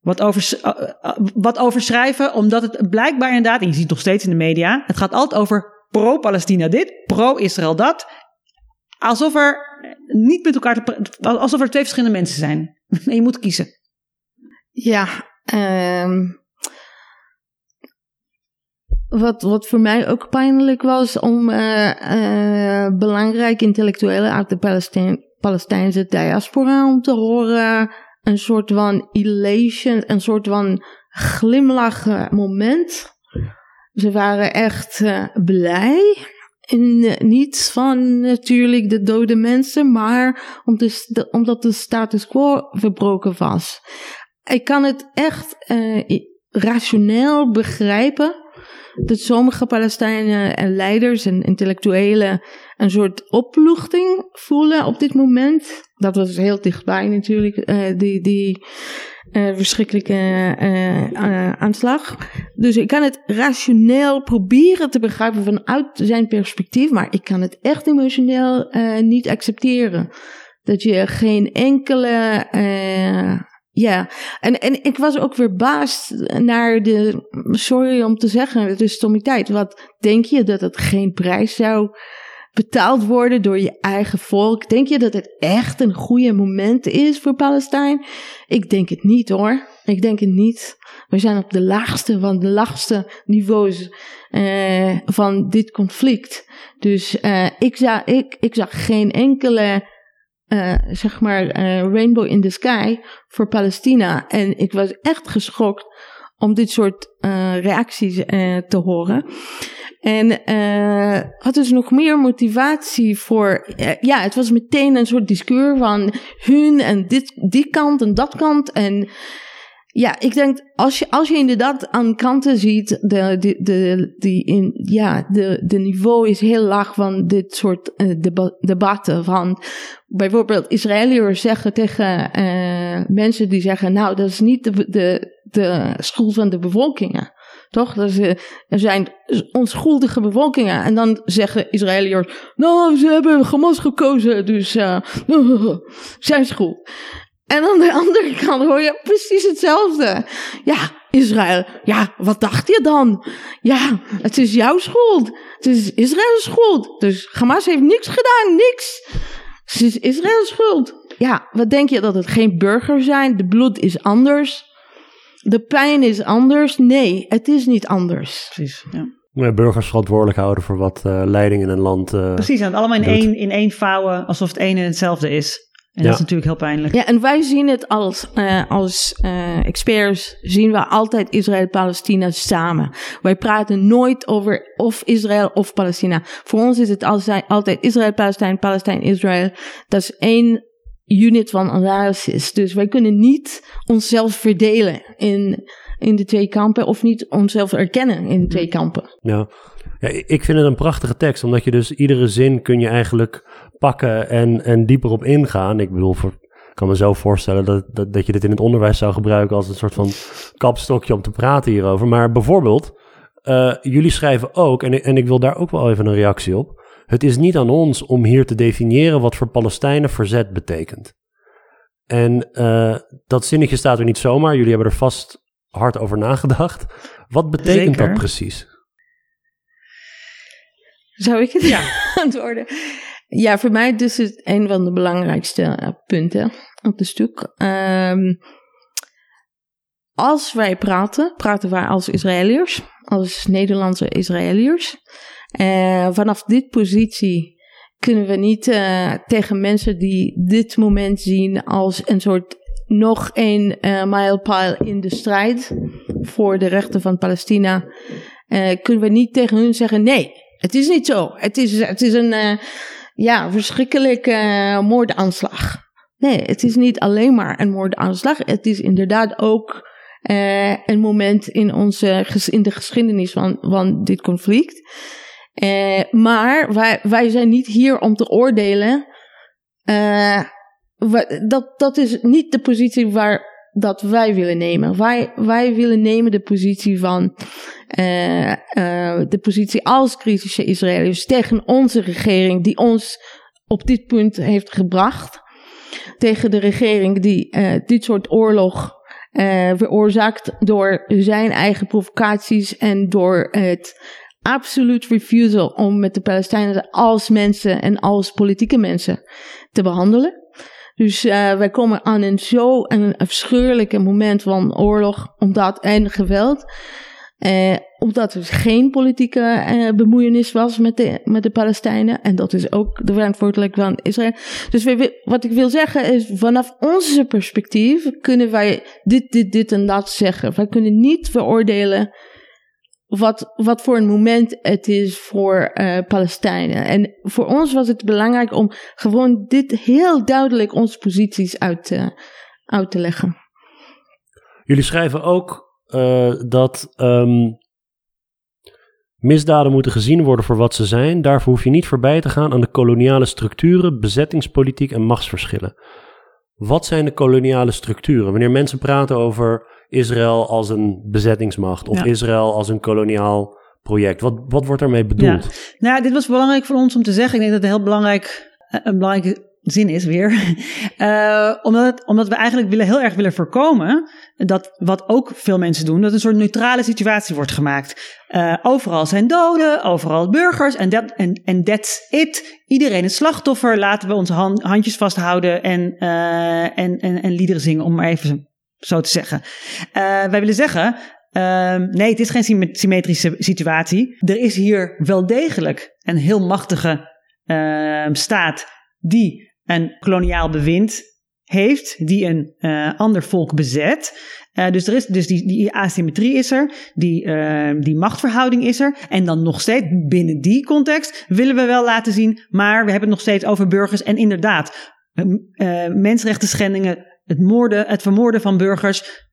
wat over, uh, wat over schrijven, omdat het blijkbaar inderdaad, en je ziet het nog steeds in de media, het gaat altijd over pro-Palestina dit, pro-Israël dat. Alsof er niet met elkaar, te, alsof er twee verschillende mensen zijn. En je moet kiezen. Ja, um, wat, wat voor mij ook pijnlijk was om uh, uh, belangrijke intellectuelen uit de Palestijn, Palestijnse diaspora om te horen. Een soort van elation, een soort van glimlach moment. Ze waren echt uh, blij. En niet van natuurlijk de dode mensen, maar omdat de status quo verbroken was. Ik kan het echt rationeel begrijpen dat sommige Palestijnen en leiders en intellectuelen een soort opluchting voelen op dit moment. Dat was heel dichtbij natuurlijk, uh, die, die uh, verschrikkelijke uh, aanslag. Dus ik kan het rationeel proberen te begrijpen vanuit zijn perspectief, maar ik kan het echt emotioneel niet accepteren. Dat je geen enkele ja, en, en ik was ook verbaasd naar de, sorry om te zeggen, de stommiteit. Wat denk je dat het geen prijs zou betaald worden door je eigen volk? Denk je dat het echt een goede moment is voor Palestijn? Ik denk het niet hoor. Ik denk het niet. We zijn op de laagste van de laagste niveaus uh, van dit conflict. Dus uh, ik, zag, ik, ik zag geen enkele uh, zeg maar, uh, Rainbow in the Sky voor Palestina. En ik was echt geschokt om dit soort uh, reacties te horen. En had dus nog meer motivatie voor. ja, het was meteen een soort discours van hun en dit, die kant en dat kant. En ja, ik denk, als je, als je inderdaad aan kanten ziet, de, de, die in, ja, de, de niveau is heel laag van dit soort deba debatten. Van bijvoorbeeld Israëliërs zeggen tegen uh, mensen die zeggen, nou, dat is niet de, de, de van de bevolkingen. Toch? Uh, er zijn onschuldige bevolkingen. En dan zeggen Israëliërs, nou, ze hebben Hamas gekozen, dus zijn schuld. En aan de andere kant hoor je precies hetzelfde. Ja, Israël. Ja, wat dacht je dan? Ja, het is jouw schuld. Het is Israëls schuld. Dus Hamas heeft niks gedaan, niks. Het is Israëls schuld. Ja, wat denk je dat het geen burgers zijn? De bloed is anders. De pijn is anders. Nee, het is niet anders. Precies, ja. burgers verantwoordelijk houden voor wat uh, leiding in een land. Uh, Precies, en het allemaal in één, in één vouwen, alsof het ene hetzelfde is. En dat is natuurlijk heel pijnlijk. Ja, en wij zien het als, uh, als uh, experts, zien we altijd Israël en Palestina samen. Wij praten nooit over of Israël of Palestina. Voor ons is het altijd, altijd Israël, Palestijn, Palestijn, Israël. Dat is één unit van analysis. Dus wij kunnen niet onszelf verdelen in, in de twee kampen of niet onszelf erkennen in de twee kampen. Ja. ja, ik vind het een prachtige tekst, omdat je dus iedere zin kun je eigenlijk pakken en, en dieper op ingaan. Ik bedoel, voor, ik kan me zo voorstellen dat, dat, dat je dit in het onderwijs zou gebruiken als een soort van kapstokje om te praten hierover. Maar bijvoorbeeld, uh, jullie schrijven ook, en, en ik wil daar ook wel even een reactie op. Het is niet aan ons om hier te definiëren wat voor Palestijnen verzet betekent. En uh, dat zinnetje staat er niet zomaar. Jullie hebben er vast hard over nagedacht. Wat betekent dat precies? Zou ik het ja. antwoorden? Ja, voor mij dus het een van de belangrijkste eh, punten op het stuk. Um, als wij praten, praten wij als Israëliërs, als Nederlandse Israëliërs. Uh, vanaf dit positie kunnen we niet uh, tegen mensen die dit moment zien als een soort nog een uh, in de strijd voor de rechten van Palestina. kunnen we niet tegen hun zeggen: nee, het is niet zo. Het is, het is een ja, verschrikkelijke uh, moordaanslag. Nee, het is niet alleen maar een moordaanslag. Het is inderdaad ook uh, een moment in, onze, in de geschiedenis van, van dit conflict. Uh, maar wij, wij zijn niet hier om te oordelen. dat, dat is niet de positie waar dat wij willen nemen. Wij, wij willen nemen de positie van uh, uh, de positie als kritische Israëliërs tegen onze regering die ons op dit punt heeft gebracht. Tegen de regering die uh, dit soort oorlog veroorzaakt door zijn eigen provocaties en door het absoluut refusal om met de Palestijnen als mensen en als politieke mensen te behandelen. Dus uh, wij komen aan een zo een afschuwelijke moment van oorlog, omdat en geweld. Uh, omdat er geen politieke uh, bemoeienis was met de, met de Palestijnen. En dat is ook de verantwoordelijk van Israël. Dus wat ik wil zeggen is, vanaf onze perspectief kunnen wij dit, dit, dit en dat zeggen. Wij kunnen niet veroordelen wat, wat voor een moment het is voor uh, Palestijnen. En voor ons was het belangrijk om gewoon dit heel duidelijk onze posities uit te, uit te leggen. Jullie schrijven ook uh, dat um, misdaden moeten gezien worden voor wat ze zijn. Daarvoor hoef je niet voorbij te gaan aan de koloniale structuren, bezettingspolitiek en machtsverschillen. Wat zijn de koloniale structuren? Wanneer mensen praten over Israël als een bezettingsmacht of Israël als een koloniaal project. Wat, wat wordt daarmee bedoeld? Ja. Nou, dit was belangrijk voor ons om te zeggen. Ik denk dat het heel belangrijk, eh, een belangrijke zin is weer. Uh, omdat, het, omdat we eigenlijk willen, heel erg willen voorkomen dat wat ook veel mensen doen, dat een soort neutrale situatie wordt gemaakt. Uh, overal zijn doden, overal burgers en dat en that's it. Iedereen het slachtoffer. Laten we onze handjes vasthouden en, uh, en, en, en liederen zingen, om maar even zo te zeggen. Uh, wij willen zeggen, uh, nee, het is geen symmetrische situatie. Er is hier wel degelijk een heel machtige uh, staat die een koloniaal bewind heeft, die een uh, ander volk bezet. Uh, dus er is dus die, die asymmetrie is er, die, uh, die machtsverhouding is er. En dan nog steeds binnen die context willen we wel laten zien, maar we hebben het nog steeds over burgers. En inderdaad, mensenrechten schendingen het, moorden, het vermoorden van burgers,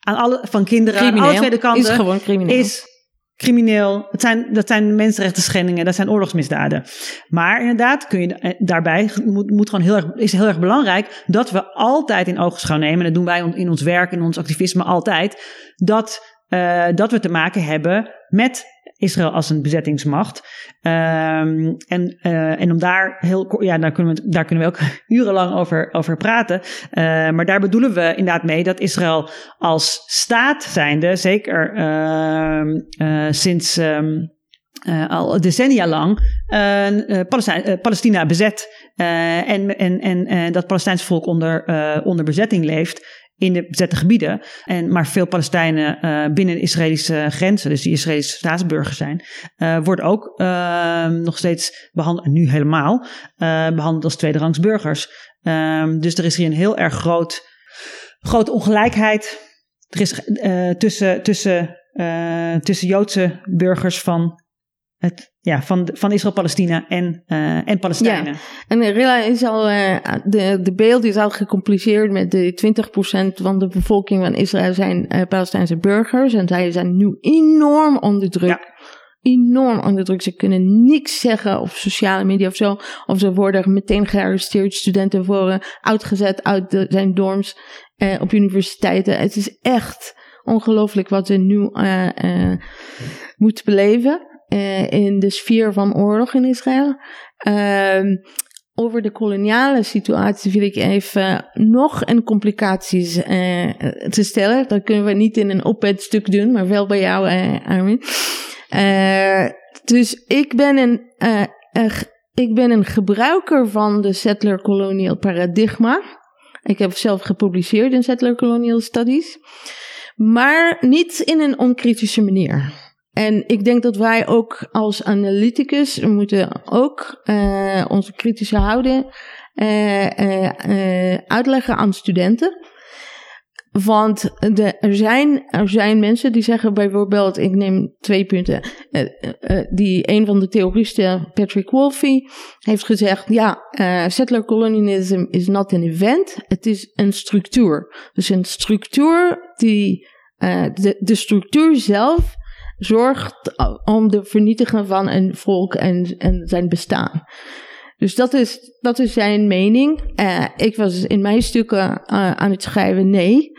aan alle, van kinderen, crimineel. aan alle twee kanten. Is gewoon crimineel. Is crimineel. Het zijn, dat zijn mensenrechten schendingen, dat zijn oorlogsmisdaden. Maar inderdaad, kun je, eh, daarbij moet, moet gewoon heel erg, is heel erg belangrijk dat we altijd in oogschouw nemen, en dat doen wij in ons werk en ons activisme altijd, dat, uh, dat we te maken hebben met Israël als een bezettingsmacht. Um, en, uh, en om daar heel ja, daar kunnen we, daar kunnen we ook urenlang over, over praten. Uh, maar daar bedoelen we inderdaad mee dat Israël als staat zijnde, zeker uh, sinds um, al decennia lang, Palestina, Palestina bezet en, en, en dat Palestijnse volk onder, onder bezetting leeft. In de bezette gebieden. En, maar veel Palestijnen uh, binnen Israëlische grenzen, dus die Israëlische staatsburgers zijn, uh, worden ook uh, nog steeds behandeld, nu helemaal, behandeld als tweederangs burgers. Ehm, dus er is hier een heel erg groot, grote ongelijkheid er is, tussen, tussen, tussen Joodse burgers van het, ja, van, van Israël-Palestina en, uh, en Palestijnen. Ja. En Rilla is al, uh, de, de beeld is al gecompliceerd met de 20% van de bevolking van Israël zijn uh, Palestijnse burgers. En zij zijn nu enorm onder druk. Ja. Enorm onder druk. Ze kunnen niks zeggen op sociale media of zo. Of ze worden meteen gearresteerd. Studenten worden uitgezet uit de, zijn dorms op universiteiten. Het is echt ongelooflijk wat ze nu moeten beleven. Uh, in de sfeer van oorlog in Israël. Uh, over de koloniale situatie wil ik even nog een complicaties uh, te stellen. Dat kunnen we niet in een op stuk doen, maar wel bij jou, uh, Armin. dus ik ben een, ik ben een gebruiker van de settler-colonial paradigma. Ik heb zelf gepubliceerd in settler-colonial studies. Maar niet in een onkritische manier. En ik denk dat wij ook als analyticus moeten ook uh, onze kritische houding uh, uh, uitleggen aan studenten. Want er, zijn, er zijn mensen die zeggen bijvoorbeeld, ik neem twee punten. die een van de theoristen, Patrick Wolfe, heeft gezegd: ja, settler colonialism is not an event, het is een structuur. Dus een structuur die, de, de structuur zelf zorgt om de vernietigen van een volk en, en zijn bestaan. Dus dat is, dat is zijn mening. Uh, ik was in mijn stukken uh, aan het schrijven, nee.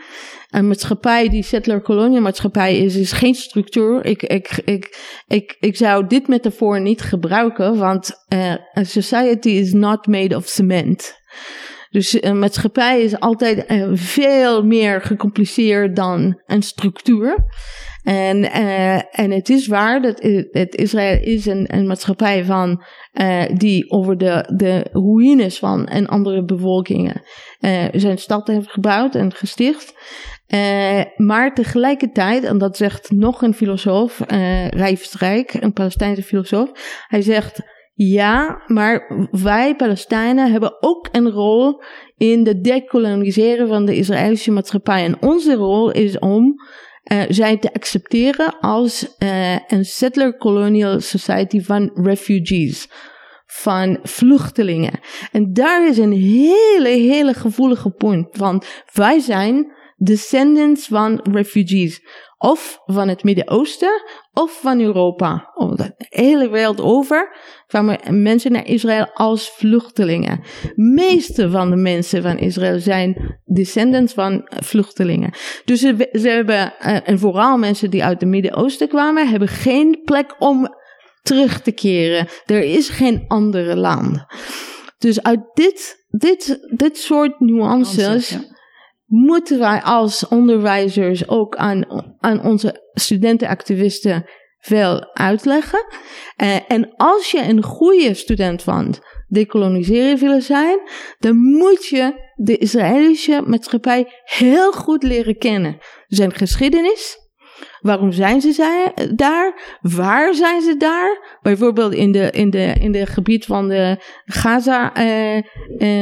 Een maatschappij die settler-kolonie maatschappij is, is geen structuur. Ik, ik, ik, ik, ik zou dit metafoor niet gebruiken, want uh, a society is not made of cement. Dus een maatschappij is altijd veel meer gecompliceerd dan een structuur. En, uh, en het is waar dat het Israël is een, een maatschappij van, uh, die over de, de ruïnes van en andere bevolkingen uh, zijn stad heeft gebouwd en gesticht. maar tegelijkertijd, en dat zegt nog een filosoof, uh, Rijfstrijk, een Palestijnse filosoof, hij zegt, ja, maar wij Palestijnen hebben ook een rol in de decoloniseren van de Israëlische maatschappij. En onze rol is om uh, zijn te accepteren als uh, een settler colonial society van refugees, van vluchtelingen. En daar is een hele, hele gevoelige punt, want wij zijn descendants van refugees. Of van het Midden-Oosten, of van Europa. Of de hele wereld over kwamen mensen naar Israël als vluchtelingen. Meeste van de mensen van Israël zijn descendants van vluchtelingen. Dus ze, ze hebben, eh, en vooral mensen die uit het Midden-Oosten kwamen, hebben geen plek om terug te keren. Er is geen andere land. Dus uit dit, dit, dit soort nuances moeten wij als onderwijzers ook aan, aan onze studentenactivisten veel uitleggen. Uh, en als je een goede student van decoloniseren willen zijn, dan moet je de Israëlische maatschappij heel goed leren kennen. Zijn geschiedenis. Waarom zijn ze daar? Waar zijn ze daar? Bijvoorbeeld in de, in de, in de gebied van de Gaza. Uh,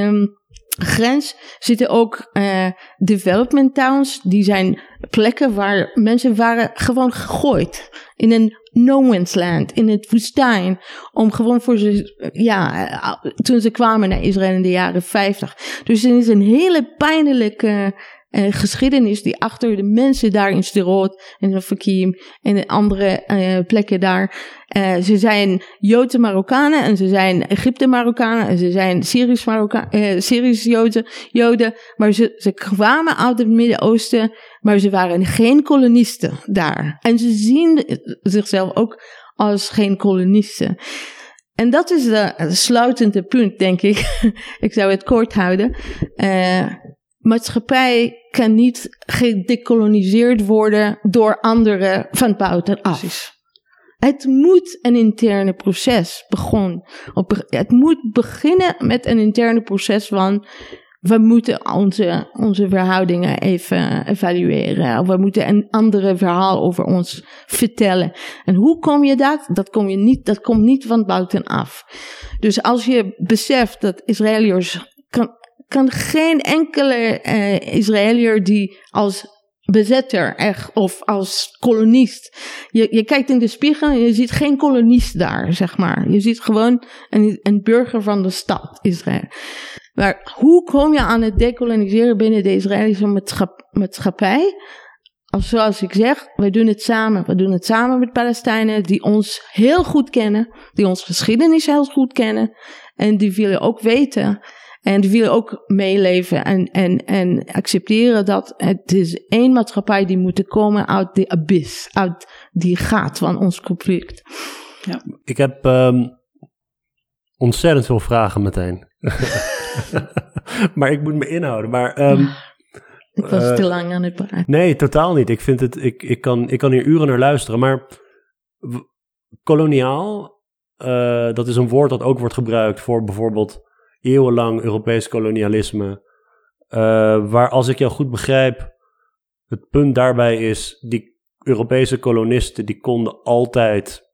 um, grens zitten ook uh, development towns. Die zijn plekken waar mensen waren gewoon gegooid. In een no man's land, in het woestijn. Om gewoon voor ze, ja, eh, toen ze kwamen naar Israël in de jaren 50. Dus het is een hele pijnlijke uh, geschiedenis die achter de mensen daar in Sderot en in Fakim en in andere uh, plekken daar. Uh, ze zijn Joodse Marokkanen en ze zijn Egypte Marokkanen en ze zijn Syrisch, Marokka Syrisch Joden, Joden. Maar ze, ze kwamen uit het Midden-Oosten, maar ze waren geen kolonisten daar. En ze zien zichzelf ook als geen kolonisten. En dat is de sluitende punt, denk ik. ik zou het kort houden. Uh, maatschappij kan niet gedecoloniseerd worden door anderen van buitenaf. Precies. Het moet een interne proces begonnen. Het moet beginnen met een interne proces van we moeten onze, onze verhoudingen even evalueren. We moeten een andere verhaal over ons vertellen. En hoe kom je dat? Dat, kom je niet, dat komt niet van buitenaf. Dus als je beseft dat Israëliërs kan, geen enkele uh, Israëliër die als bezetter echt, of als kolonist. Je, je kijkt in de spiegel en je ziet geen kolonist daar, zeg maar. Je ziet gewoon een, een burger van de stad Israël. Maar hoe kom je aan het decoloniseren binnen de Israëlische maatschappij? Als zoals ik zeg, wij doen het samen. We doen het samen met Palestijnen die ons heel goed kennen, die onze geschiedenis heel goed kennen en die willen ook weten en die willen ook meeleven en, en, en accepteren dat het is één maatschappij die moet komen uit de abyss, uit die gaat van ons conflict. Ja. Ik heb um, ontzettend veel vragen meteen. maar ik moet me inhouden. Maar, um, ik was uh, te lang aan het praten. Nee, totaal niet. Ik, vind het, ik, ik, kan, ik kan hier uren naar luisteren. Maar koloniaal, uh, dat is een woord dat ook wordt gebruikt voor bijvoorbeeld eeuwenlang Europees kolonialisme. Uh, waar, als ik jou goed begrijp, het punt daarbij is, die Europese kolonisten die konden altijd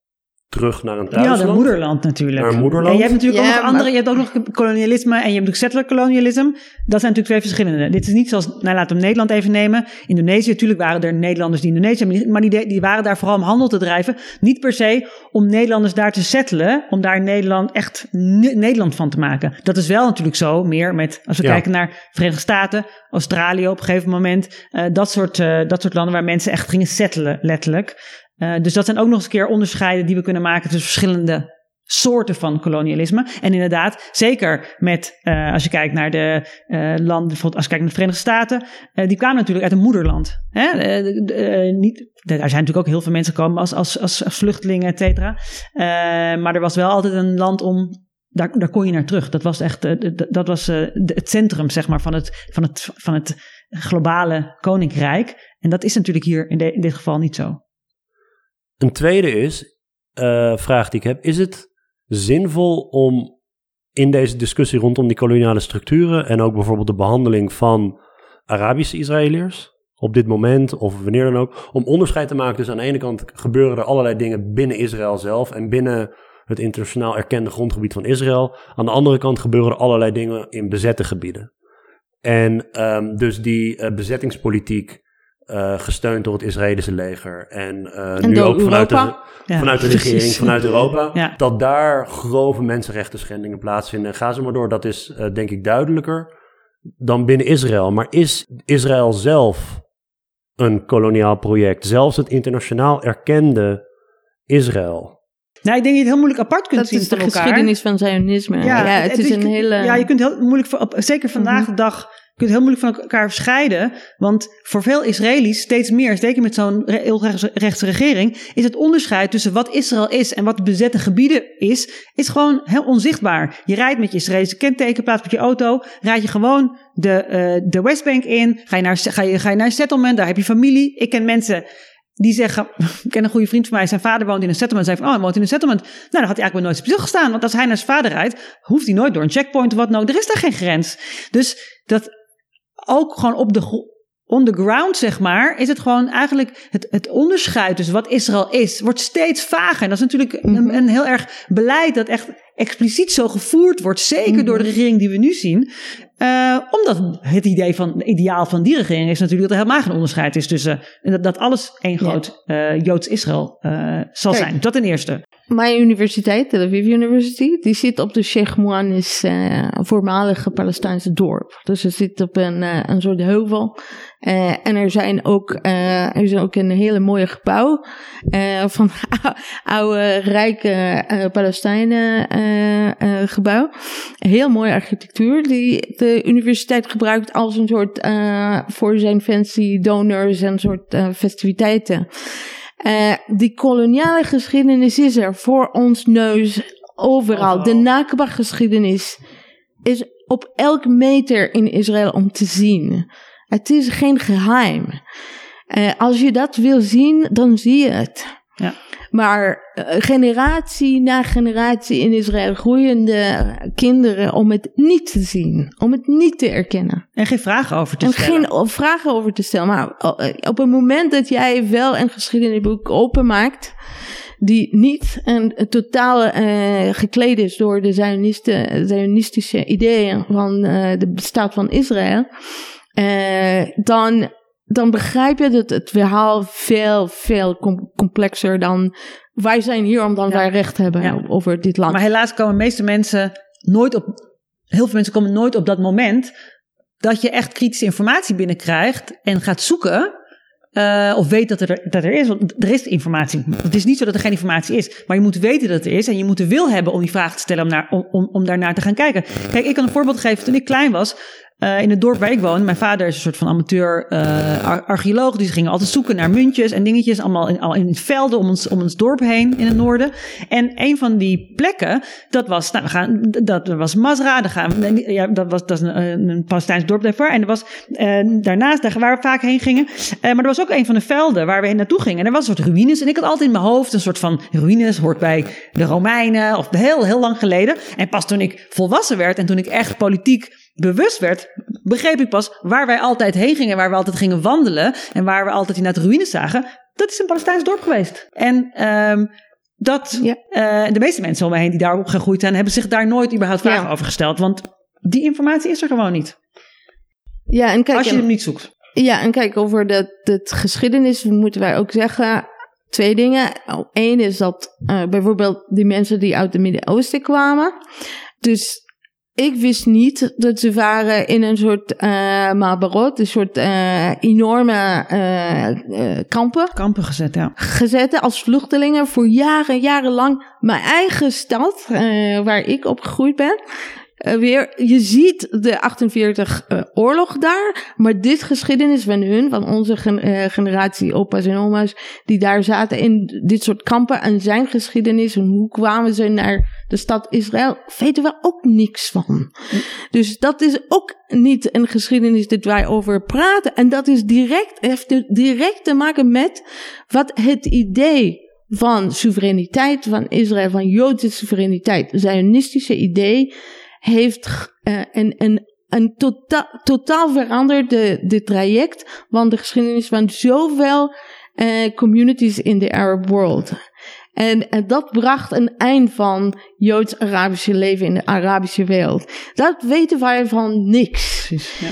terug naar een thuisland. Ja, naar moederland natuurlijk. Naar moederland. En je hebt natuurlijk ook nog andere, je hebt ook nog kolonialisme en je hebt natuurlijk settler kolonialisme. Dat zijn natuurlijk twee verschillende. Dit is niet zoals, nou laten we Nederland even nemen. Indonesië, natuurlijk waren er Nederlanders die Indonesië, maar die, die waren daar vooral om handel te drijven. Niet per se om Nederlanders daar te settelen, om daar Nederland echt Nederland van te maken. Dat is wel natuurlijk zo, meer met, als we kijken naar Verenigde Staten, Australië op een gegeven moment. Uh, dat, soort, uh, dat soort landen waar mensen echt gingen settelen, letterlijk. Uh, dus dat zijn ook nog eens een keer onderscheiden die we kunnen maken tussen verschillende soorten van kolonialisme. En inderdaad, zeker met, uh, als je kijkt naar de uh, landen, bijvoorbeeld als je kijkt naar de Verenigde Staten, die kwamen natuurlijk uit een moederland. Hè? niet, daar zijn natuurlijk ook heel veel mensen gekomen als, als, als, vluchtelingen, et cetera. maar er was wel altijd een land om daar, daar kon je naar terug. Dat was echt dat was, het centrum zeg maar, van, het, van, het, van het globale koninkrijk. En dat is natuurlijk hier in dit geval niet zo. Een tweede is, uh, vraag die ik heb, is het zinvol om in deze discussie rondom die koloniale structuren en ook bijvoorbeeld de behandeling van Arabische Israëliërs op dit moment of wanneer dan ook, om onderscheid te maken. Dus aan de ene kant gebeuren er allerlei dingen binnen Israël zelf en binnen het internationaal erkende grondgebied van Israël. Aan de andere kant gebeuren er allerlei dingen in bezette gebieden. En um, dus die uh, bezettingspolitiek uh, gesteund door het Israëlische leger. En, uh, en nu ook vanuit de, vanuit de regering, vanuit Europa. Ja. Dat daar grove mensenrechten schendingen plaatsvinden. En ga ze maar door, dat is uh, denk ik duidelijker dan binnen Israël. Maar is Israël zelf een koloniaal project? Zelfs het internationaal erkende Israël. Nou, ik denk dat je het heel moeilijk apart kunt dat zien is de geschiedenis van Zionisme. Ja, ja het, het, is een hele... Ja, je kunt heel moeilijk, zeker vandaag de dag je kunt heel moeilijk van elkaar scheiden. Want voor veel Israëli's, steeds meer, zeker met zo'n heel rechtse regering, is het onderscheid tussen wat Israël is en wat bezette gebieden is, is gewoon heel onzichtbaar. Je rijdt met je Israëlische kentekenplaats met je auto, rijd je gewoon de, uh, de Westbank in, ga je, naar, ga, je, ga je naar een settlement, daar heb je familie. Ik ken mensen die zeggen, ik ken een goede vriend van mij, zijn vader woont in een settlement. Zei van, oh, hij woont in een settlement. Nou, dan had hij eigenlijk nooit op gestaan. Want als hij naar zijn vader rijdt, hoeft hij nooit door een checkpoint of wat nou. Er is daar geen grens. Dus dat ook gewoon op de on the ground, zeg maar, is het gewoon eigenlijk het, het onderscheid tussen wat Israël is, wordt steeds vager. En dat is natuurlijk een, mhm. een heel erg beleid dat echt expliciet zo gevoerd wordt, zeker door de mhm. regering die we nu zien. Uh, omdat het idee van, het ideaal van die regering is natuurlijk dat er helemaal geen onderscheid is tussen dat, dat alles één groot uh, Joods Israël uh, zal Kijk, zijn. Dat ten eerste. Mijn universiteit, Tel Aviv University, die zit op de Sheikh Mouanis, uh, voormalige Palestijnse dorp. Dus het zit op een, uh, een soort heuvel. Uh, en er zijn ook, er is ook een hele mooie gebouw van oude, rijke Palestijnen gebouw. Heel mooie architectuur die de universiteit gebruikt als een soort, voor zijn fancy donors en soort festiviteiten. Uh, die koloniale geschiedenis is er voor ons neus overal. De Nakba-geschiedenis is op elk meter in Israël om te zien. Het is geen geheim. Uh, als je dat wil zien, dan zie je het. Ja. Maar uh, generatie na generatie in Israël groeiende kinderen om het niet te zien, om het niet te erkennen. En geen vragen over te en stellen. En geen vragen over te stellen. Maar op het moment dat jij wel een geschiedenisboek openmaakt, die niet een, totaal uh, gekleed is door de Zionistische ideeën van uh, de staat van Israël, uh, dan, dan begrijp je dat het verhaal veel, veel com complexer dan wij zijn hier omdat ja. wij recht hebben ja. over dit land. Maar helaas komen de meeste mensen nooit op, heel veel mensen komen nooit op dat moment dat je echt kritische informatie binnenkrijgt en gaat zoeken. Uh, of weet dat er, dat er is. Want er is informatie. Het is niet zo dat er geen informatie is. Maar je moet weten dat er is. En je moet de wil hebben om die vraag te stellen. Om, naar, om, om, om daarnaar te gaan kijken. Kijk, ik kan een voorbeeld geven. Toen ik klein was. Uh, in het dorp waar ik woon. Mijn vader is een soort van amateur ar archeoloog. Dus gingen altijd zoeken naar muntjes en dingetjes. Allemaal in, al in velden om ons, om ons dorp heen in het noorden. En een van die plekken, dat was, nou, we gaan, dat was Masra. Daar gaan ja, dat was, dat een, een Palestijns dorp daarvoor. En er was uh, daarnaast, daar waar we vaak heen gingen. maar er was ook een van de velden waar we heen naartoe gingen. En er was een soort ruïnes. En ik had altijd in mijn hoofd een soort van ruïnes. Hoort bij de Romeinen. Of heel, heel lang geleden. En pas toen ik volwassen werd en toen ik echt politiek bewust werd, begreep ik pas waar wij altijd heen gingen, waar we altijd gingen wandelen en waar we altijd naar de ruïnes zagen. Dat is een Palestijns dorp geweest. En um, dat, ja. uh, de meeste mensen om mij heen die daarop gegroeid zijn, hebben zich daar nooit überhaupt vragen ja. over gesteld. Want die informatie is er gewoon niet. Ja, en kijk, Als je hem niet zoekt. Ja, en kijk, over de, de geschiedenis moeten wij ook zeggen twee dingen. Eén is dat uh, bijvoorbeeld die mensen die uit het Midden-Oosten kwamen. Dus ik wist niet dat ze waren in een soort uh, Mabarot, een soort uh, enorme uh, kampen. Kampen gezet, ja. Gezet als vluchtelingen voor jaren, jarenlang. Mijn eigen stad, waar ik opgegroeid ben. Weer, je ziet de 48 oorlog daar, maar dit geschiedenis van hun, van onze gen generatie opa's en oma's, die daar zaten in dit soort kampen en zijn geschiedenis en hoe kwamen ze naar de stad Israël, weten we ook niks van. Dus dat is ook niet een geschiedenis dat wij over praten. En dat is direct, heeft direct te maken met wat het idee van soevereiniteit van Israël, van Joodse soevereiniteit, Zionistische idee, heeft uh, een, een, een tota totaal veranderd de, de traject van de geschiedenis van zoveel uh, communities in de Arab world. En, en, dat bracht een eind van Joods-Arabische leven in de Arabische wereld. Dat weten wij van niks. Precies, ja.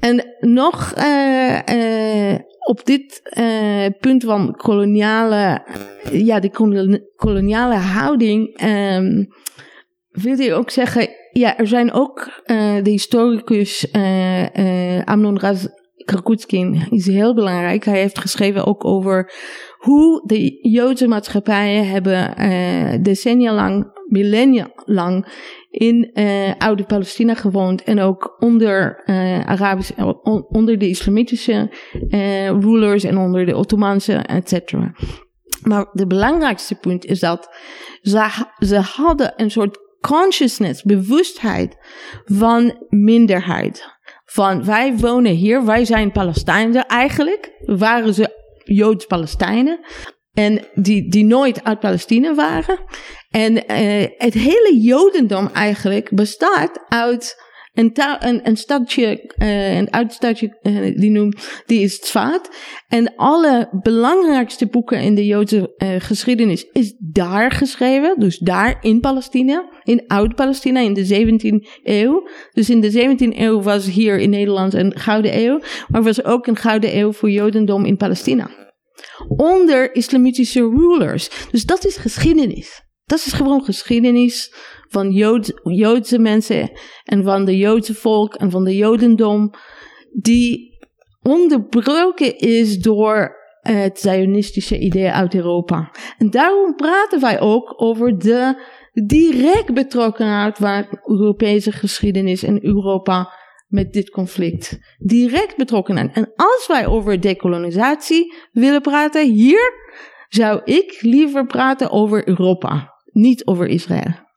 En nog uh, uh, op dit uh, punt van koloniale, ja, de koloniale houding, um, wil je ook zeggen, ja, er zijn ook de historicus Amnon Raz Krakutskin is heel belangrijk. Hij heeft geschreven ook over hoe de Joodse maatschappijen hebben uh, decennia lang, millennia lang in uh, oude Palestina gewoond en ook onder uh, Arabisch, on, onder de islamitische rulers en onder de Ottomaanse, etc. Maar de belangrijkste punt is dat ze, ze hadden een soort consciousness, bewustheid van minderheid van wij wonen hier, wij zijn Palestijnen eigenlijk, waren ze Joods-Palestijnen. En die, die nooit uit Palestina waren. En uh, het hele Jodendom eigenlijk bestaat uit een, een, stadje, uh, een oud stadje, uh, die noemt, die is Tzfaat. En alle belangrijkste boeken in de Joodse uh, geschiedenis is daar geschreven. Dus daar in Palestina, in Oud-Palestina in de 17e eeuw. Dus in de 17e eeuw was hier in Nederland een gouden eeuw. Maar was ook een gouden eeuw voor Jodendom in Palestina. Onder islamitische rulers. Dus dat is geschiedenis. Dat is gewoon geschiedenis van Jood, Joodse mensen en van de Joodse volk en van de Jodendom, die onderbroken is door het Zionistische idee uit Europa. En daarom praten wij ook over de direct betrokkenheid van Europese geschiedenis in Europa met dit conflict. Direct betrokkenheid. En als wij over dekolonisatie willen praten hier, zou ik liever praten over Europa, niet over Israël.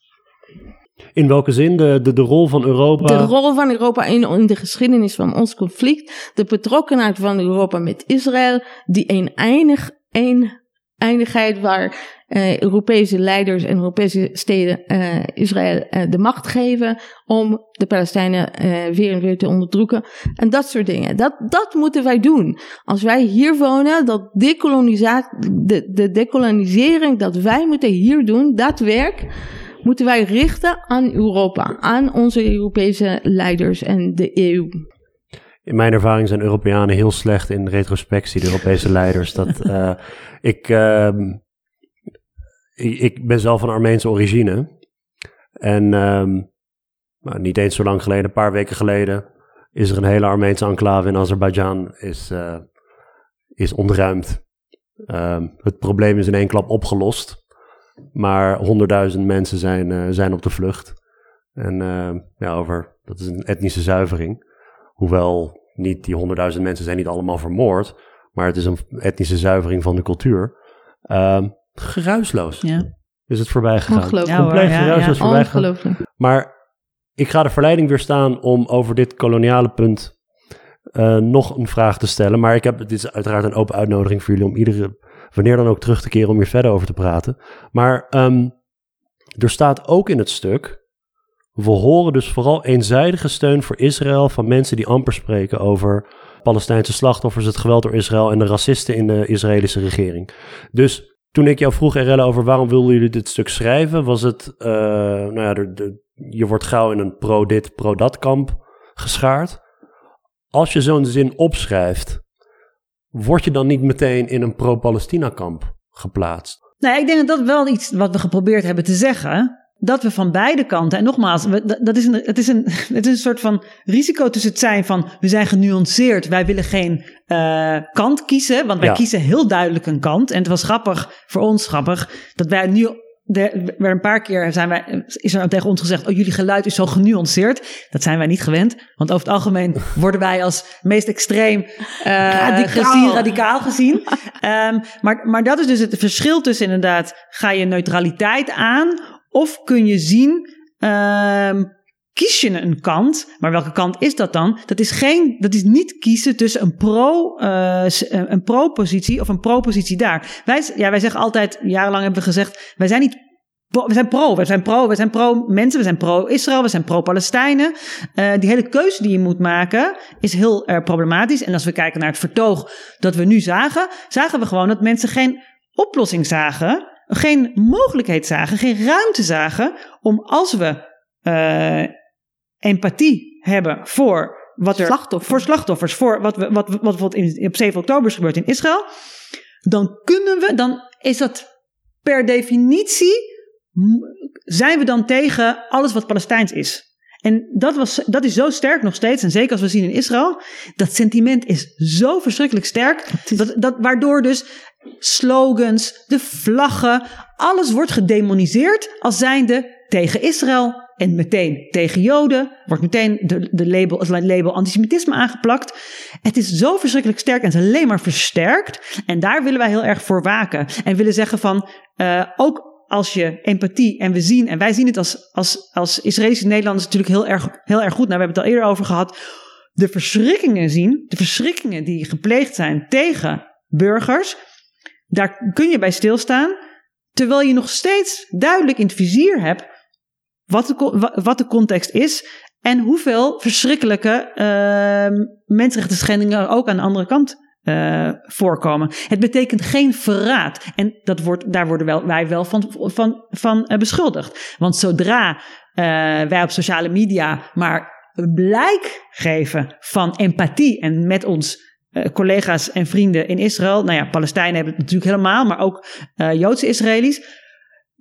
In welke zin? De, de, de rol van Europa? De rol van Europa in, in de geschiedenis van ons conflict. De betrokkenheid van Europa met Israël. Die een, einig, een eindigheid waar uh, Europese leiders en Europese steden uh, Israël uh, de macht geven om de Palestijnen weer en weer te onderdrukken. En dat soort dingen. Dat, dat moeten wij doen. Als wij hier wonen, dat de, de decolonisering dat wij moeten hier doen, dat werk moeten wij richten aan Europa, aan onze Europese leiders en de EU. In mijn ervaring zijn Europeanen heel slecht in retrospectie, de Europese leiders. Dat, uh, ik, uh, ik, ik, ben zelf van Armeense origine. En um, nou, niet eens zo lang geleden, een paar weken geleden, is er een hele Armeense enclave in Azerbeidzjan is, uh, is ontruimd. Um, het probleem is in één klap opgelost. Maar honderdduizend mensen zijn, uh, zijn op de vlucht. En uh, ja, over, dat is een etnische zuivering. Hoewel niet die honderdduizend mensen zijn niet allemaal vermoord. Maar het is een etnische zuivering van de cultuur. Uh, geruisloos ja. is het voorbij gegaan. Ongelooflijk. Compleet ja, geruisloos ja, voorbij gegaan. Maar ik ga de verleiding weerstaan om over dit koloniale punt uh, nog een vraag te stellen. Maar ik heb, dit is uiteraard een open uitnodiging voor jullie om iedere wanneer dan ook terug te keren om hier verder over te praten. Maar um, er staat ook in het stuk. We horen dus vooral eenzijdige steun voor Israël van mensen die amper spreken over Palestijnse slachtoffers, het geweld door Israël en de racisten in de Israëlische regering. Dus toen ik jou vroeg, Erelle, over waarom wilden jullie dit stuk schrijven, was het, uh, nou ja, de, je wordt gauw in een pro-dit, pro-dat kamp geschaard. Als je zo'n zin opschrijft, word je dan niet meteen in een pro-Palestina-kamp geplaatst? Nee, ik denk dat dat wel iets wat we geprobeerd hebben te zeggen. Dat we van beide kanten, en nogmaals, dat is een, het, is een, het is een soort van risico tussen het zijn van we zijn genuanceerd, wij willen geen uh, kant kiezen, want wij kiezen heel duidelijk een kant. En het was grappig, voor ons grappig, dat wij nu er een paar keer zijn wij, is er tegen ons gezegd: Oh, jullie geluid is zo genuanceerd. Dat zijn wij niet gewend. Want over het algemeen worden wij als meest extreem uh, radicaal. gezien, radicaal gezien. um, maar, maar dat is dus het verschil tussen inderdaad: ga je neutraliteit aan? Of kun je zien. Um, kies je een kant, maar welke kant is dat dan? Dat is, geen, dat is niet kiezen tussen een pro, uh, een pro-positie of een pro-positie daar. Wij, ja, wij zeggen altijd, jarenlang hebben we gezegd, wij zijn niet we zijn pro, we zijn pro, we zijn pro mensen, we zijn pro Israël, we zijn pro Palestijnen. Uh, die hele keuze die je moet maken is heel erg problematisch. En als we kijken naar het vertoog dat we nu zagen, zagen we gewoon dat mensen geen oplossing zagen, geen mogelijkheid zagen, geen ruimte zagen om als we uh, empathie hebben voor wat er slachtoffers. voor slachtoffers, voor wat, we, wat, wat bijvoorbeeld in, op 7 oktober is gebeurd in Israël, dan kunnen we, dan is dat per definitie, zijn we dan tegen alles wat Palestijns is. En dat, was, dat is zo sterk nog steeds. En zeker als we zien in Israël. Dat sentiment is zo verschrikkelijk sterk. Dat, dat, waardoor dus slogans, de vlaggen, alles wordt gedemoniseerd als zijnde tegen Israël, en meteen tegen Joden. Wordt meteen de, de label, als label antisemitisme aangeplakt. Het is zo verschrikkelijk sterk en het is alleen maar versterkt. En daar willen wij heel erg voor waken. En willen zeggen van, uh, ook als je empathie en we zien, en wij zien het als, als, als Israëlische Nederlanders natuurlijk heel erg, heel erg goed. Nou, we hebben het al eerder over gehad. De verschrikkingen zien, de verschrikkingen die gepleegd zijn tegen burgers. Daar kun je bij stilstaan. Terwijl je nog steeds duidelijk in het vizier hebt wat de, wat de context is en hoeveel verschrikkelijke uh, mensenrechten schendingen ook aan de andere kant uh, voorkomen. Het betekent geen verraad. En dat wordt, daar worden wij wel van, van, van uh, beschuldigd. Want zodra uh, wij op sociale media maar blijk geven van empathie en met ons collega's en vrienden in Israël, nou ja, Palestijnen hebben het natuurlijk helemaal, maar ook Joodse Israëli's,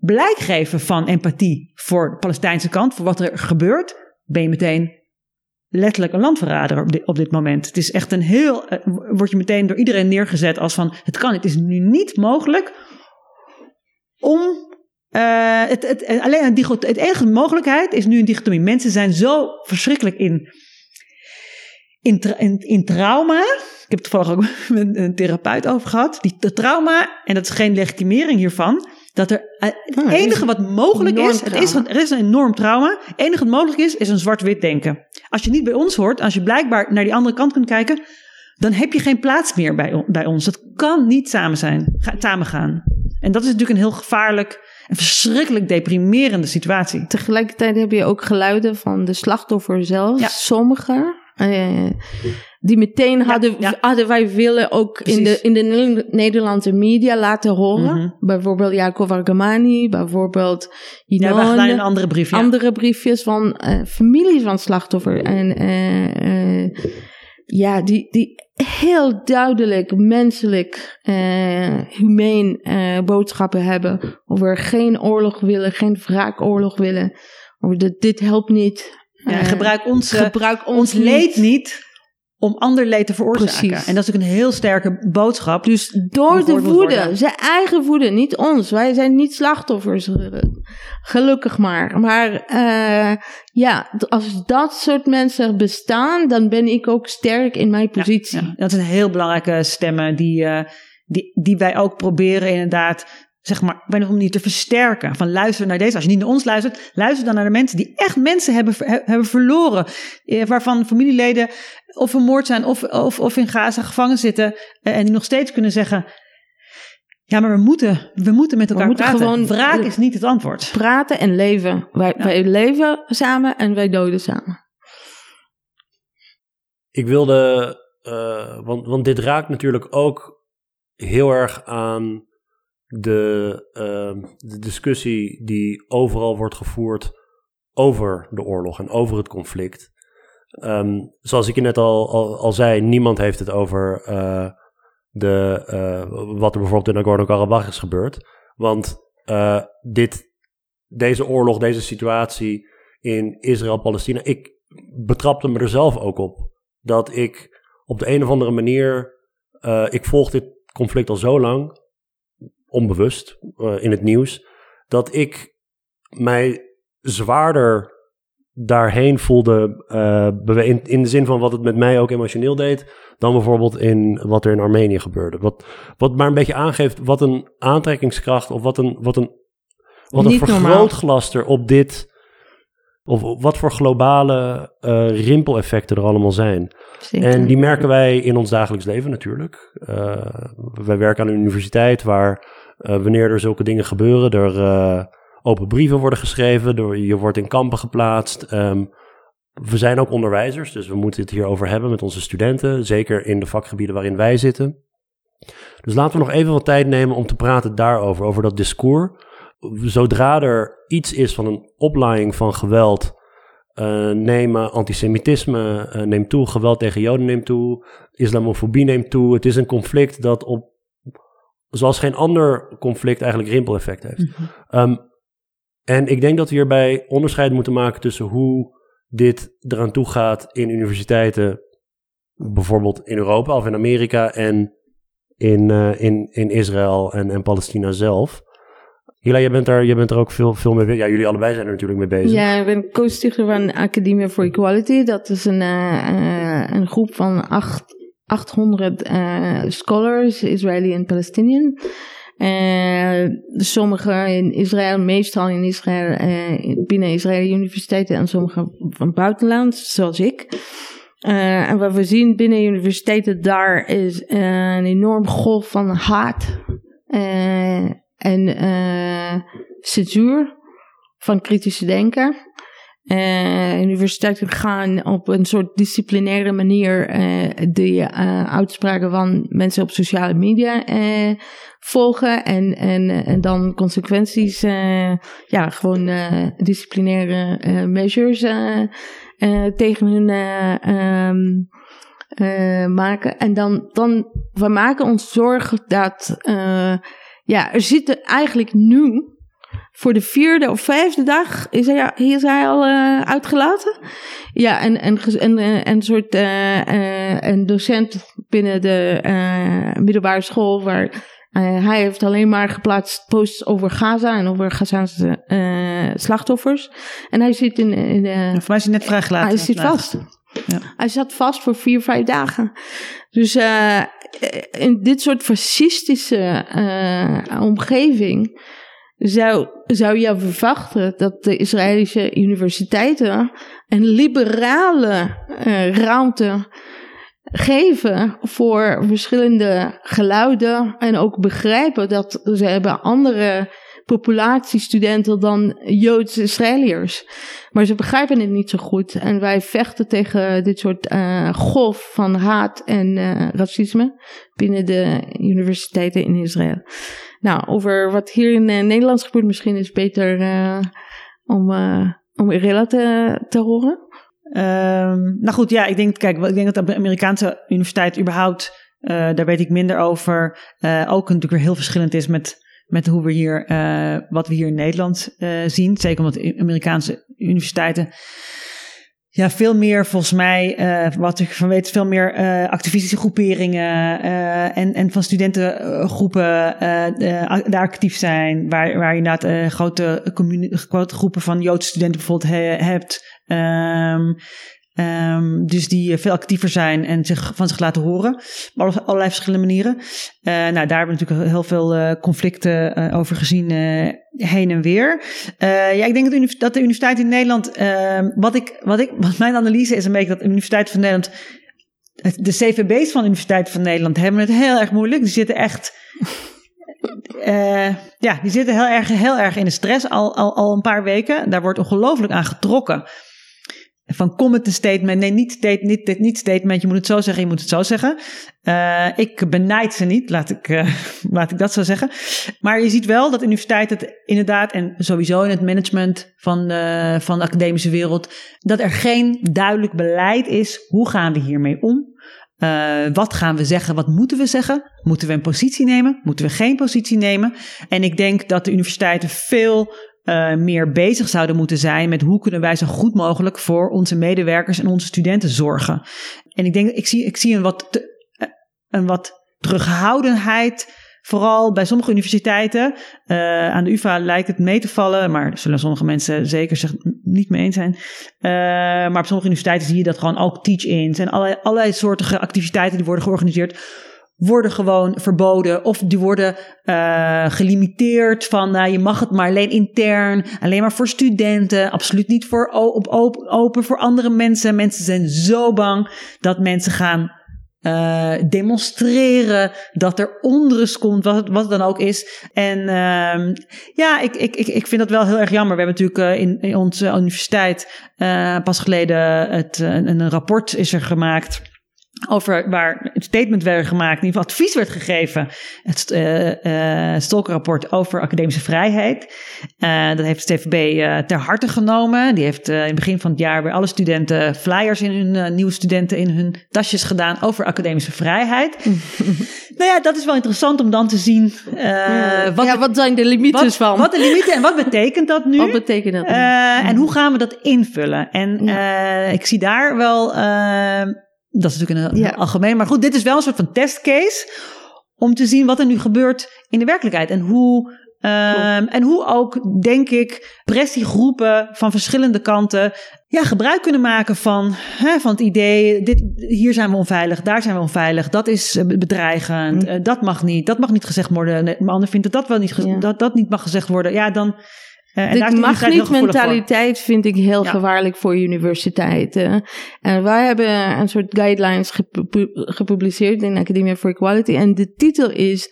blijk geven van empathie voor de Palestijnse kant, voor wat er gebeurt, ben je meteen letterlijk een landverrader op dit, op dit moment. Het is echt een heel, uh, word je meteen door iedereen neergezet als van, het kan, het is nu niet mogelijk om, uh, het, het, alleen een het enige mogelijkheid is nu een dichotomie. Mensen zijn zo verschrikkelijk in, in, in, trauma. Ik heb het toevallig ook met een therapeut over gehad. Die trauma, en dat is geen legitimering hiervan, dat er eh, het ah, enige wat mogelijk is, het is, er is een enorm trauma. Het enige wat mogelijk is, is een zwart-wit denken. Als je niet bij ons hoort, als je blijkbaar naar die andere kant kunt kijken, dan heb je geen plaats meer bij, bij ons. Dat kan niet samen zijn, samen gaan. En dat is natuurlijk een heel gevaarlijk en verschrikkelijk deprimerende situatie. Tegelijkertijd heb je ook geluiden van de slachtoffer zelf. Ja. Sommigen. Uh, die meteen hadden, hadden wij willen ook in de, in de Nederlandse media laten horen. Mhm. Bijvoorbeeld Jacob Argamani, bijvoorbeeld Inon, Ja, we in andere briefjes. Andere briefjes van uh, families van slachtoffer. En uh, ja, die, die heel duidelijk menselijk, humeen boodschappen hebben. Over geen oorlog willen, geen wraakoorlog willen. Over dat dit helpt niet. Ja, gebruik, ons, gebruik ons, ons leed niet om ander leed te veroorzaken. Precies. En dat is ook een heel sterke boodschap. Dus door de woede, zijn eigen woede, niet ons. Wij zijn niet slachtoffers, gelukkig maar. Maar uh, ja, als dat soort mensen bestaan, dan ben ik ook sterk in mijn positie. Ja, Dat zijn heel belangrijke stemmen die, uh, die, die wij ook proberen inderdaad zeg maar, op een manier te versterken. Van luister naar deze. Als je niet naar ons luistert, luister dan naar de mensen die echt mensen hebben, hebben verloren. Eh, waarvan familieleden of vermoord zijn of, of, of in Gaza gevangen zitten. Eh, en die nog steeds kunnen zeggen. Ja, maar we moeten, we moeten met elkaar we moeten praten. Gewoon Wraak is niet het antwoord. Praten en leven. Wij, wij leven samen en wij doden samen. Ik wilde, uh, want, want dit raakt natuurlijk ook heel erg aan de, uh, de discussie die overal wordt gevoerd over de oorlog en over het conflict. Um, zoals ik je net al, al, al, zei, niemand heeft het over uh, de, uh, wat er bijvoorbeeld in Nagorno-Karabakh is gebeurd. Want uh, dit, deze oorlog, deze situatie in Israël-Palestina, ik betrapte me er zelf ook op. Dat ik op de een of andere manier, ik volg dit conflict al zo lang, onbewust uh, in het nieuws, dat ik mij zwaarder daarheen voelde, uh, in, in de zin van wat het met mij ook emotioneel deed, dan bijvoorbeeld in wat er in Armenië gebeurde. Wat, wat maar een beetje aangeeft wat een aantrekkingskracht of wat een, wat een, wat een vergrootglas er op dit, of wat voor globale uh, rimpeleffecten er allemaal zijn. En die merken wij in ons dagelijks leven natuurlijk. Uh, wij werken aan een universiteit waar wanneer er zulke dingen gebeuren, er uh, open brieven worden geschreven, je wordt in kampen geplaatst. Um, we zijn ook onderwijzers, dus we moeten het hierover hebben met onze studenten, zeker in de vakgebieden waarin wij zitten. Dus laten we nog even wat tijd nemen om te praten daarover, over dat discours. Zodra er iets is van een oplaaiing van geweld, uh, nemen antisemitisme neemt toe, geweld tegen Joden neemt toe, islamofobie neemt toe. Het is een conflict dat op zoals geen ander conflict eigenlijk rimpeleffect heeft. Ehm, en ik denk dat we hierbij onderscheid moeten maken tussen hoe dit eraan toe gaat in universiteiten, bijvoorbeeld in Europa of in Amerika en in, uh, in, in Israël en, en Palestina zelf. Hila, je bent daar, je bent er ook veel, veel mee bezig. Ja, jullie allebei zijn er natuurlijk mee bezig. Ja, ik ben co-stichter van Academia for Equality. Dat is een, uh, een groep van acht 800 uh, scholars, Israëli en Palestinian. Uh, sommige in Israël, meestal in Israël, uh, binnen Israëlische universiteiten en sommige van buitenland, zoals ik. En wat we zien binnen universiteiten daar is een enorm golf van haat en censuur van kritische denken. Uh, universiteiten gaan op een soort disciplinaire manier uh, de uh, uitspraken van mensen op sociale media volgen en, en, en dan consequenties, ja, gewoon disciplinaire measures tegen hun um, maken. En dan, dan, we maken ons zorgen dat, ja, er zitten eigenlijk nu voor de vierde of vijfde dag is hij, is hij al uh, uitgelaten. Ja, en, en, en, en een soort uh, uh, een docent binnen de middelbare school waar hij heeft alleen maar geplaatst posts over Gaza en over Gazaanse slachtoffers. En hij zit in. in voor mij is hij net vrijgelaten. Hij zit vast. Ja. Hij zat vast voor vier, vijf dagen. Dus in dit soort fascistische omgeving zou, zou je verwachten dat de Israëlische universiteiten een liberale uh, ruimte geven voor verschillende geluiden en ook begrijpen dat ze hebben andere populatiestudenten dan Joodse Israëliërs. Maar ze begrijpen het niet zo goed. En wij vechten tegen dit soort uh, golf van haat en uh, racisme binnen de universiteiten in Israël. Nou, over wat hier in uh, Nederland gebeurt, misschien is het beter om, om Irela te, te horen. Um, nou goed, ja, ik denk, kijk, ik denk dat de Amerikaanse universiteit überhaupt, daar weet ik minder over, ook natuurlijk weer heel verschillend is met met hoe we hier, uh, wat we hier in Nederland uh, zien. Zeker omdat Amerikaanse universiteiten ja, veel meer volgens mij, uh, wat ik van weet, veel meer activistische groeperingen en, en van studentengroepen daar actief zijn. Waar, waar je inderdaad grote, grote groepen van Joodse studenten bijvoorbeeld he, hebt. Um, Um, dus die veel actiever zijn en zich van zich laten horen. Op allerlei verschillende manieren. Uh, nou, daar hebben we natuurlijk heel veel uh, conflicten over gezien heen en weer. ja, ik denk dat, dat de universiteit in Nederland. Ehm, wat, ik, wat, ik, wat mijn analyse is een beetje dat de Universiteit van Nederland. De CVB's van de Universiteit van Nederland hebben het heel erg moeilijk. Die zitten echt. ja, die zitten heel erg, heel erg in de stress al, al, al een paar weken. Daar wordt ongelooflijk aan getrokken van comment een statement. Nee, niet, state, niet, niet statement. Je moet het zo zeggen, je moet het zo zeggen. Uh, ik benijd ze niet, laat ik, uh, laat ik dat zo zeggen. Maar je ziet wel dat de universiteit het inderdaad, en sowieso in het management van, van de academische wereld, dat er geen duidelijk beleid is. Hoe gaan we hiermee om? wat gaan we zeggen? Wat moeten we zeggen? Moeten we een positie nemen? Moeten we geen positie nemen? En ik denk dat de universiteiten veel uh, meer bezig zouden moeten zijn met hoe kunnen wij zo goed mogelijk voor onze medewerkers en onze studenten zorgen. En ik denk, ik zie, ik zie een wat, eh, een wat terughoudendheid. Vooral bij sommige universiteiten. Uh, aan de UVA lijkt het mee te vallen, maar zullen sommige mensen zeker zich niet mee eens zijn. Maar op sommige universiteiten zie je dat gewoon ook teach-ins en allerlei, allerlei soorten activiteiten die worden georganiseerd worden gewoon verboden of die worden uh, gelimiteerd van nou, je mag het maar alleen intern, alleen maar voor studenten, absoluut niet voor op, open, open voor andere mensen. Mensen zijn zo bang dat mensen gaan uh, demonstreren, dat er onrust komt, wat wat het dan ook is. En uh, ja, ik, ik, ik, ik vind dat wel heel erg jammer. We hebben natuurlijk uh, in, in onze universiteit pas geleden het, een, een rapport is er gemaakt over waar het statement werd gemaakt, in ieder geval advies werd gegeven. Het uh, uh, Stolkenrapport over academische vrijheid. Uh, dat heeft de TVB ter harte genomen. Die heeft in het begin van het jaar bij alle studenten flyers in hun nieuwe studenten in hun tasjes gedaan over academische vrijheid. nou ja, dat is wel interessant om dan te zien. wat, ja, wat zijn de limieten van? Wat de limieten en wat betekent dat nu? Wat betekent dat? En hoe gaan we dat invullen? En ik zie daar wel dat is natuurlijk een ja. algemeen. Maar goed, dit is wel een soort van testcase. Om te zien wat er nu gebeurt in de werkelijkheid. En hoe, um, en hoe ook, denk ik, pressiegroepen van verschillende kanten. Ja, gebruik kunnen maken van, hè, van het idee. Dit, hier zijn we onveilig, daar zijn we onveilig. Dat is eh, bedreigend. Mm. dat mag niet. Dat mag niet gezegd worden. Een ander vindt dat dat wel niet, dat, dat niet mag gezegd worden. Ja, dan uh, de mag niet mentaliteit vind ik heel gevaarlijk voor universiteiten. En wij hebben een soort guidelines gepubliceerd in Academia for Equality. En de titel is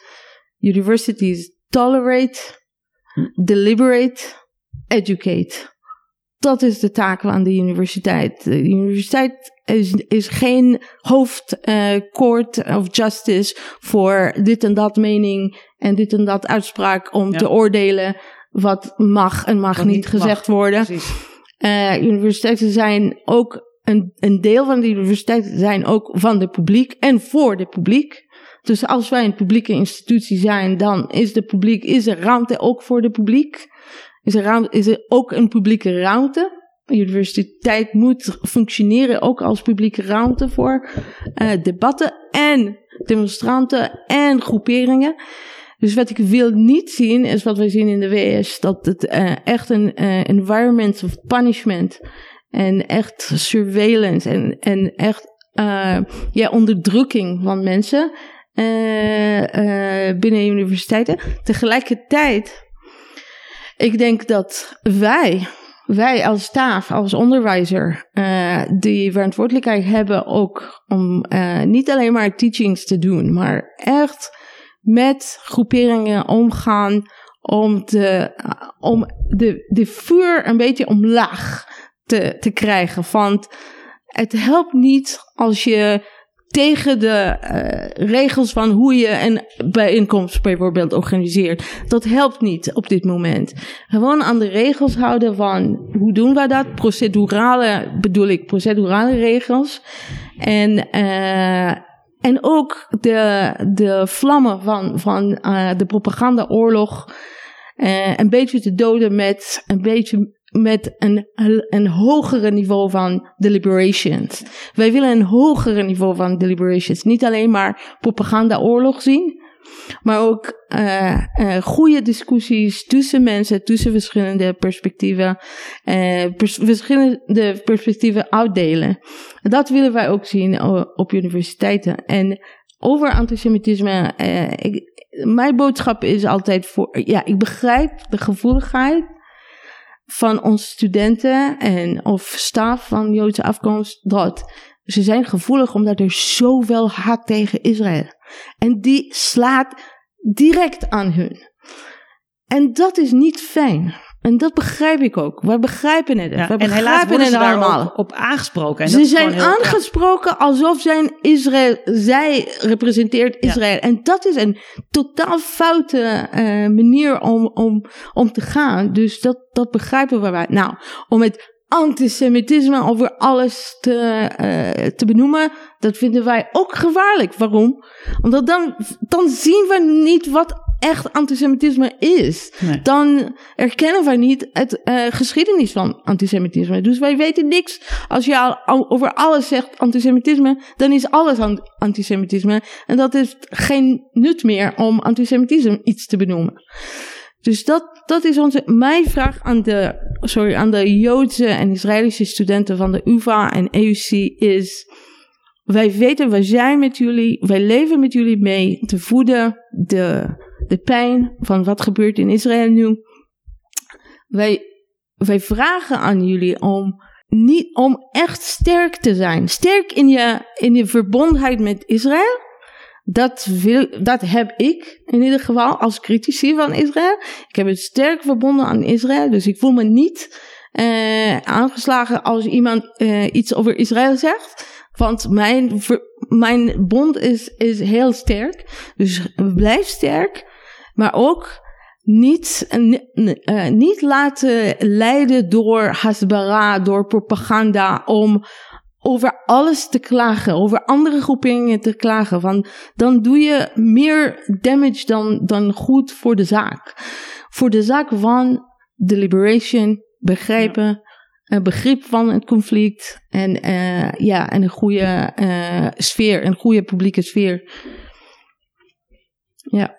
Universities Tolerate, hm. Deliberate, Educate. Dat is de taak van de universiteit. De universiteit is, is geen hoofdcourt uh, of justice voor dit en dat mening en dit en dat uitspraak om te oordelen wat mag en mag niet, gezegd worden. Uh, universiteiten zijn ook een, een deel van de universiteiten zijn ook van de publiek en voor de publiek. Dus als wij een publieke institutie zijn, dan is de publiek, is er ruimte ook voor de publiek. Is er, ruimte, is er ook een publieke ruimte. Een universiteit moet functioneren ook als publieke ruimte voor uh, debatten en demonstranten en groeperingen. Dus wat ik wil niet zien, is wat we zien in de WS, dat het uh, echt een uh, environment of punishment en echt surveillance en, en echt uh, ja, onderdrukking van mensen binnen universiteiten. Tegelijkertijd, ik denk dat wij wij als staf, als onderwijzer, die verantwoordelijkheid hebben ook om niet alleen maar teachings te doen, maar echt met groeperingen omgaan om, de, om de, de vuur een beetje omlaag te, te krijgen. Want het helpt niet als je tegen de uh, regels van hoe je een bijeenkomst bijvoorbeeld organiseert. Dat helpt niet op dit moment. Gewoon aan de regels houden van hoe doen we dat? Procedurale, bedoel ik, procedurale regels. En, uh, en ook de, de vlammen van, van uh, de propagandaoorlog uh, een beetje te doden met een beetje met een, een hogere niveau van deliberations. Wij willen een hogere niveau van deliberations. Niet alleen maar propagandaoorlog zien, maar ook uh, goede discussies tussen mensen, tussen verschillende perspectieven, pers verschillende perspectieven uitdelen. Dat willen wij ook zien op universiteiten. En over antisemitisme, mijn boodschap is altijd voor, ja, ik begrijp de gevoeligheid van onze studenten en of staf van Joodse afkomst dat ze zijn gevoelig omdat er zoveel haat tegen Israël. En die slaat direct aan hun. En dat is niet fijn. En dat begrijp ik ook. We begrijpen het. Ja, we en begrijpen het allemaal. Op, op aangesproken. En ze zijn aangesproken alsof zijn Israël, zij representeert Israël. Ja. En dat is een totaal foute uh, manier om, om, om te gaan. Dus dat, dat begrijpen we. Nou, om het antisemitisme over alles te, uh, te benoemen, dat vinden wij ook gevaarlijk. Waarom? Omdat dan, dan zien we niet wat echt antisemitisme is, nee. dan erkennen wij niet het uh, geschiedenis van antisemitisme. Dus wij weten niks. Als je al over alles zegt antisemitisme, dan is alles antisemitisme. En dat is geen nut meer om antisemitisme iets te benoemen. Dus dat, dat is onze, mijn vraag aan de, sorry, aan de Joodse en Israëlische studenten van de UvA en EUC is wij weten, wij zijn met jullie, wij leven met jullie mee te voeden de, de pijn van wat gebeurt in Israël nu. Wij, wij vragen aan jullie om, niet, om echt sterk te zijn. Sterk in je, in je verbondenheid met Israël. Dat, wil, dat heb ik in ieder geval als critici van Israël. Ik heb het sterk verbonden aan Israël, dus ik voel me niet uh, aangeslagen als iemand uh, iets over Israël zegt. Want mijn, mijn bond is, is heel sterk. Dus blijf sterk. Maar ook niet, uh, niet laten leiden door hasbara, door propaganda, om over alles te klagen, over andere groeperingen te klagen. Want dan doe je meer damage dan, dan goed voor de zaak. Voor de zaak van deliberation, begrijpen, een begrip van het conflict en, uh, ja, en een goede uh, sfeer, een goede publieke sfeer. Ja.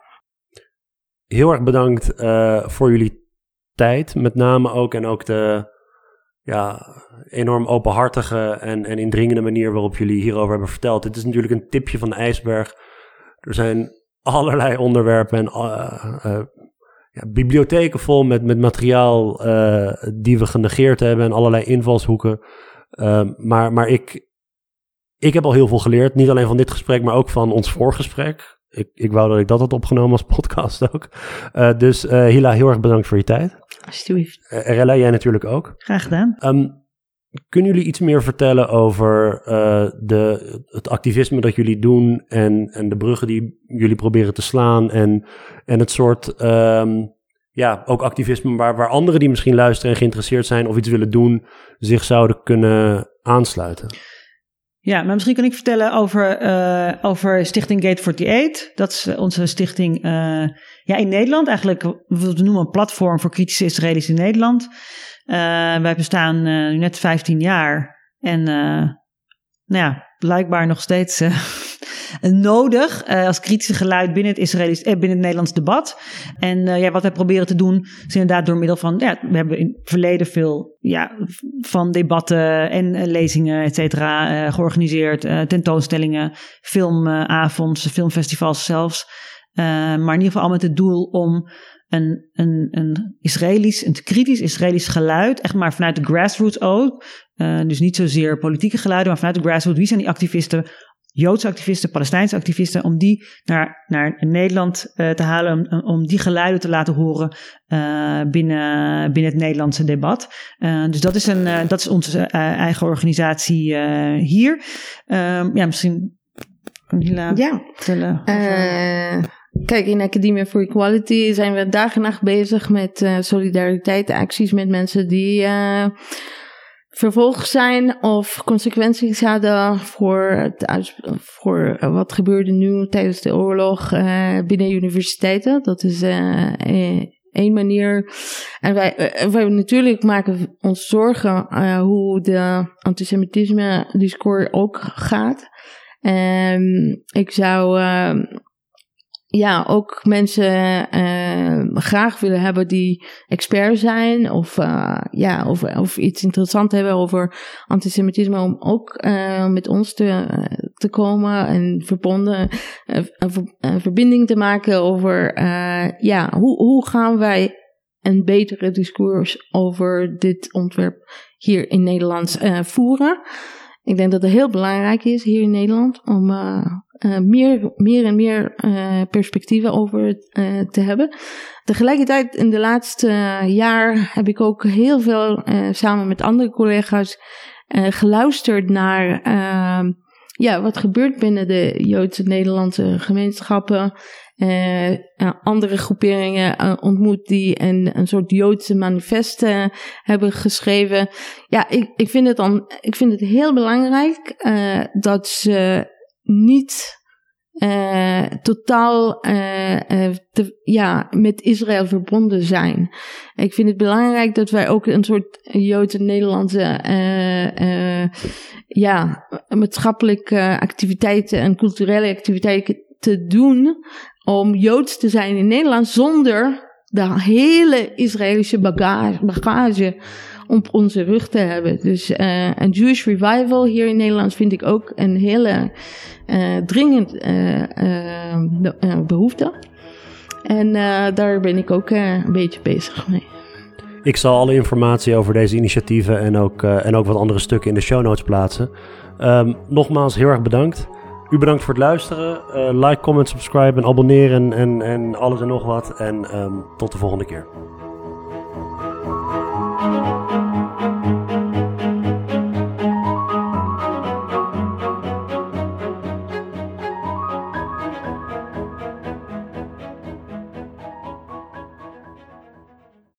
Heel erg bedankt uh, voor jullie tijd, met name ook en ook de ja, enorm openhartige en, en indringende manier waarop jullie hierover hebben verteld. Het is natuurlijk een tipje van de ijsberg. Er zijn allerlei onderwerpen en ja, bibliotheken vol met, met materiaal uh, die we genegeerd hebben en allerlei invalshoeken. Uh, maar maar ik, ik heb al heel veel geleerd. Niet alleen van dit gesprek, maar ook van ons voorgesprek. Ik, ik wou dat ik dat had opgenomen als podcast ook. Dus Hila, heel erg bedankt voor je tijd. Alsjeblieft. Rella, jij natuurlijk ook. Graag gedaan. Um, kunnen jullie iets meer vertellen over uh, de, het activisme dat jullie doen en, en de bruggen die jullie proberen te slaan en, en het soort, um, ja, ook activisme waar, waar anderen die misschien luisteren en geïnteresseerd zijn of iets willen doen, zich zouden kunnen aansluiten? Ja, maar misschien kan ik vertellen over, uh, over Stichting Gate 48. Dat is onze stichting uh, ja, in Nederland. Eigenlijk, we noemen een platform voor kritische Israëli's in Nederland. Uh, wij bestaan uh, nu net 15 jaar. En uh, nou ja, blijkbaar nog steeds nodig als kritische geluid binnen het, Israëlisch, binnen het Nederlands debat. En ja, wat wij proberen te doen is inderdaad door middel van... Ja, we hebben in het verleden veel ja, van debatten en lezingen, et cetera, georganiseerd. tentoonstellingen, filmavonds, filmfestivals zelfs. Maar in ieder geval al met het doel om een, een, een Israëlisch, een kritisch Israëlisch geluid, echt maar vanuit de grassroots ook. Uh, dus niet zozeer politieke geluiden, maar vanuit de grassroots. Wie zijn die activisten? Joodse activisten, Palestijnse activisten, om die naar, naar Nederland uh, te halen, om, om die geluiden te laten horen uh, binnen, binnen het Nederlandse debat. Uh, dus dat is, een, dat is onze eigen organisatie hier. Ehm, ja, misschien Hila ja. vertellen. Kijk, in Academia for Equality zijn we dag en nacht bezig met uh, solidariteitsacties met mensen die uh, vervolgd zijn of consequenties hadden voor, het voor wat gebeurde nu tijdens de oorlog binnen universiteiten. Dat is één manier. En wij, wij natuurlijk maken ons zorgen hoe de antisemitisme discours ook gaat. En ik zou ja, ook mensen uh, graag willen hebben die expert zijn of, uh, ja, of, of iets interessants hebben over antisemitisme, om ook uh, met ons te, te komen en verbonden, een verbinding te maken over, ja, hoe, hoe gaan wij een betere discours over dit ontwerp hier in Nederland voeren. Ik denk dat het heel belangrijk is hier in Nederland om uh, meer, meer en meer uh, perspectieven over uh, te hebben. Tegelijkertijd, in de laatste jaar heb ik ook heel veel samen met andere collega's geluisterd naar ehm, ja, wat gebeurt binnen de Joodse Nederlandse gemeenschappen. andere groeperingen ontmoet die een, een soort Joodse manifest hebben geschreven. Ja, ik, ik, vind het dan, ik vind het heel belangrijk dat ze niet uh, totaal uh, ja, met Israël verbonden zijn. Ik vind het belangrijk dat wij ook een soort Joodse Nederlandse ja, maatschappelijke activiteiten en culturele activiteiten te doen om Joods te zijn in Nederland zonder de hele Israëlische bagage, bagage op onze rug te hebben. Dus uh, een Jewish Revival hier in Nederland vind ik ook een hele uh, dringend uh, behoefte. En daar ben ik ook een beetje bezig mee. Ik zal alle informatie over deze initiatieven en ook, en ook wat andere stukken in de show notes plaatsen. Um, nogmaals heel erg bedankt. U bedankt voor het luisteren. like, comment, subscribe en abonneren en, en alles en nog wat. En um, tot de volgende keer.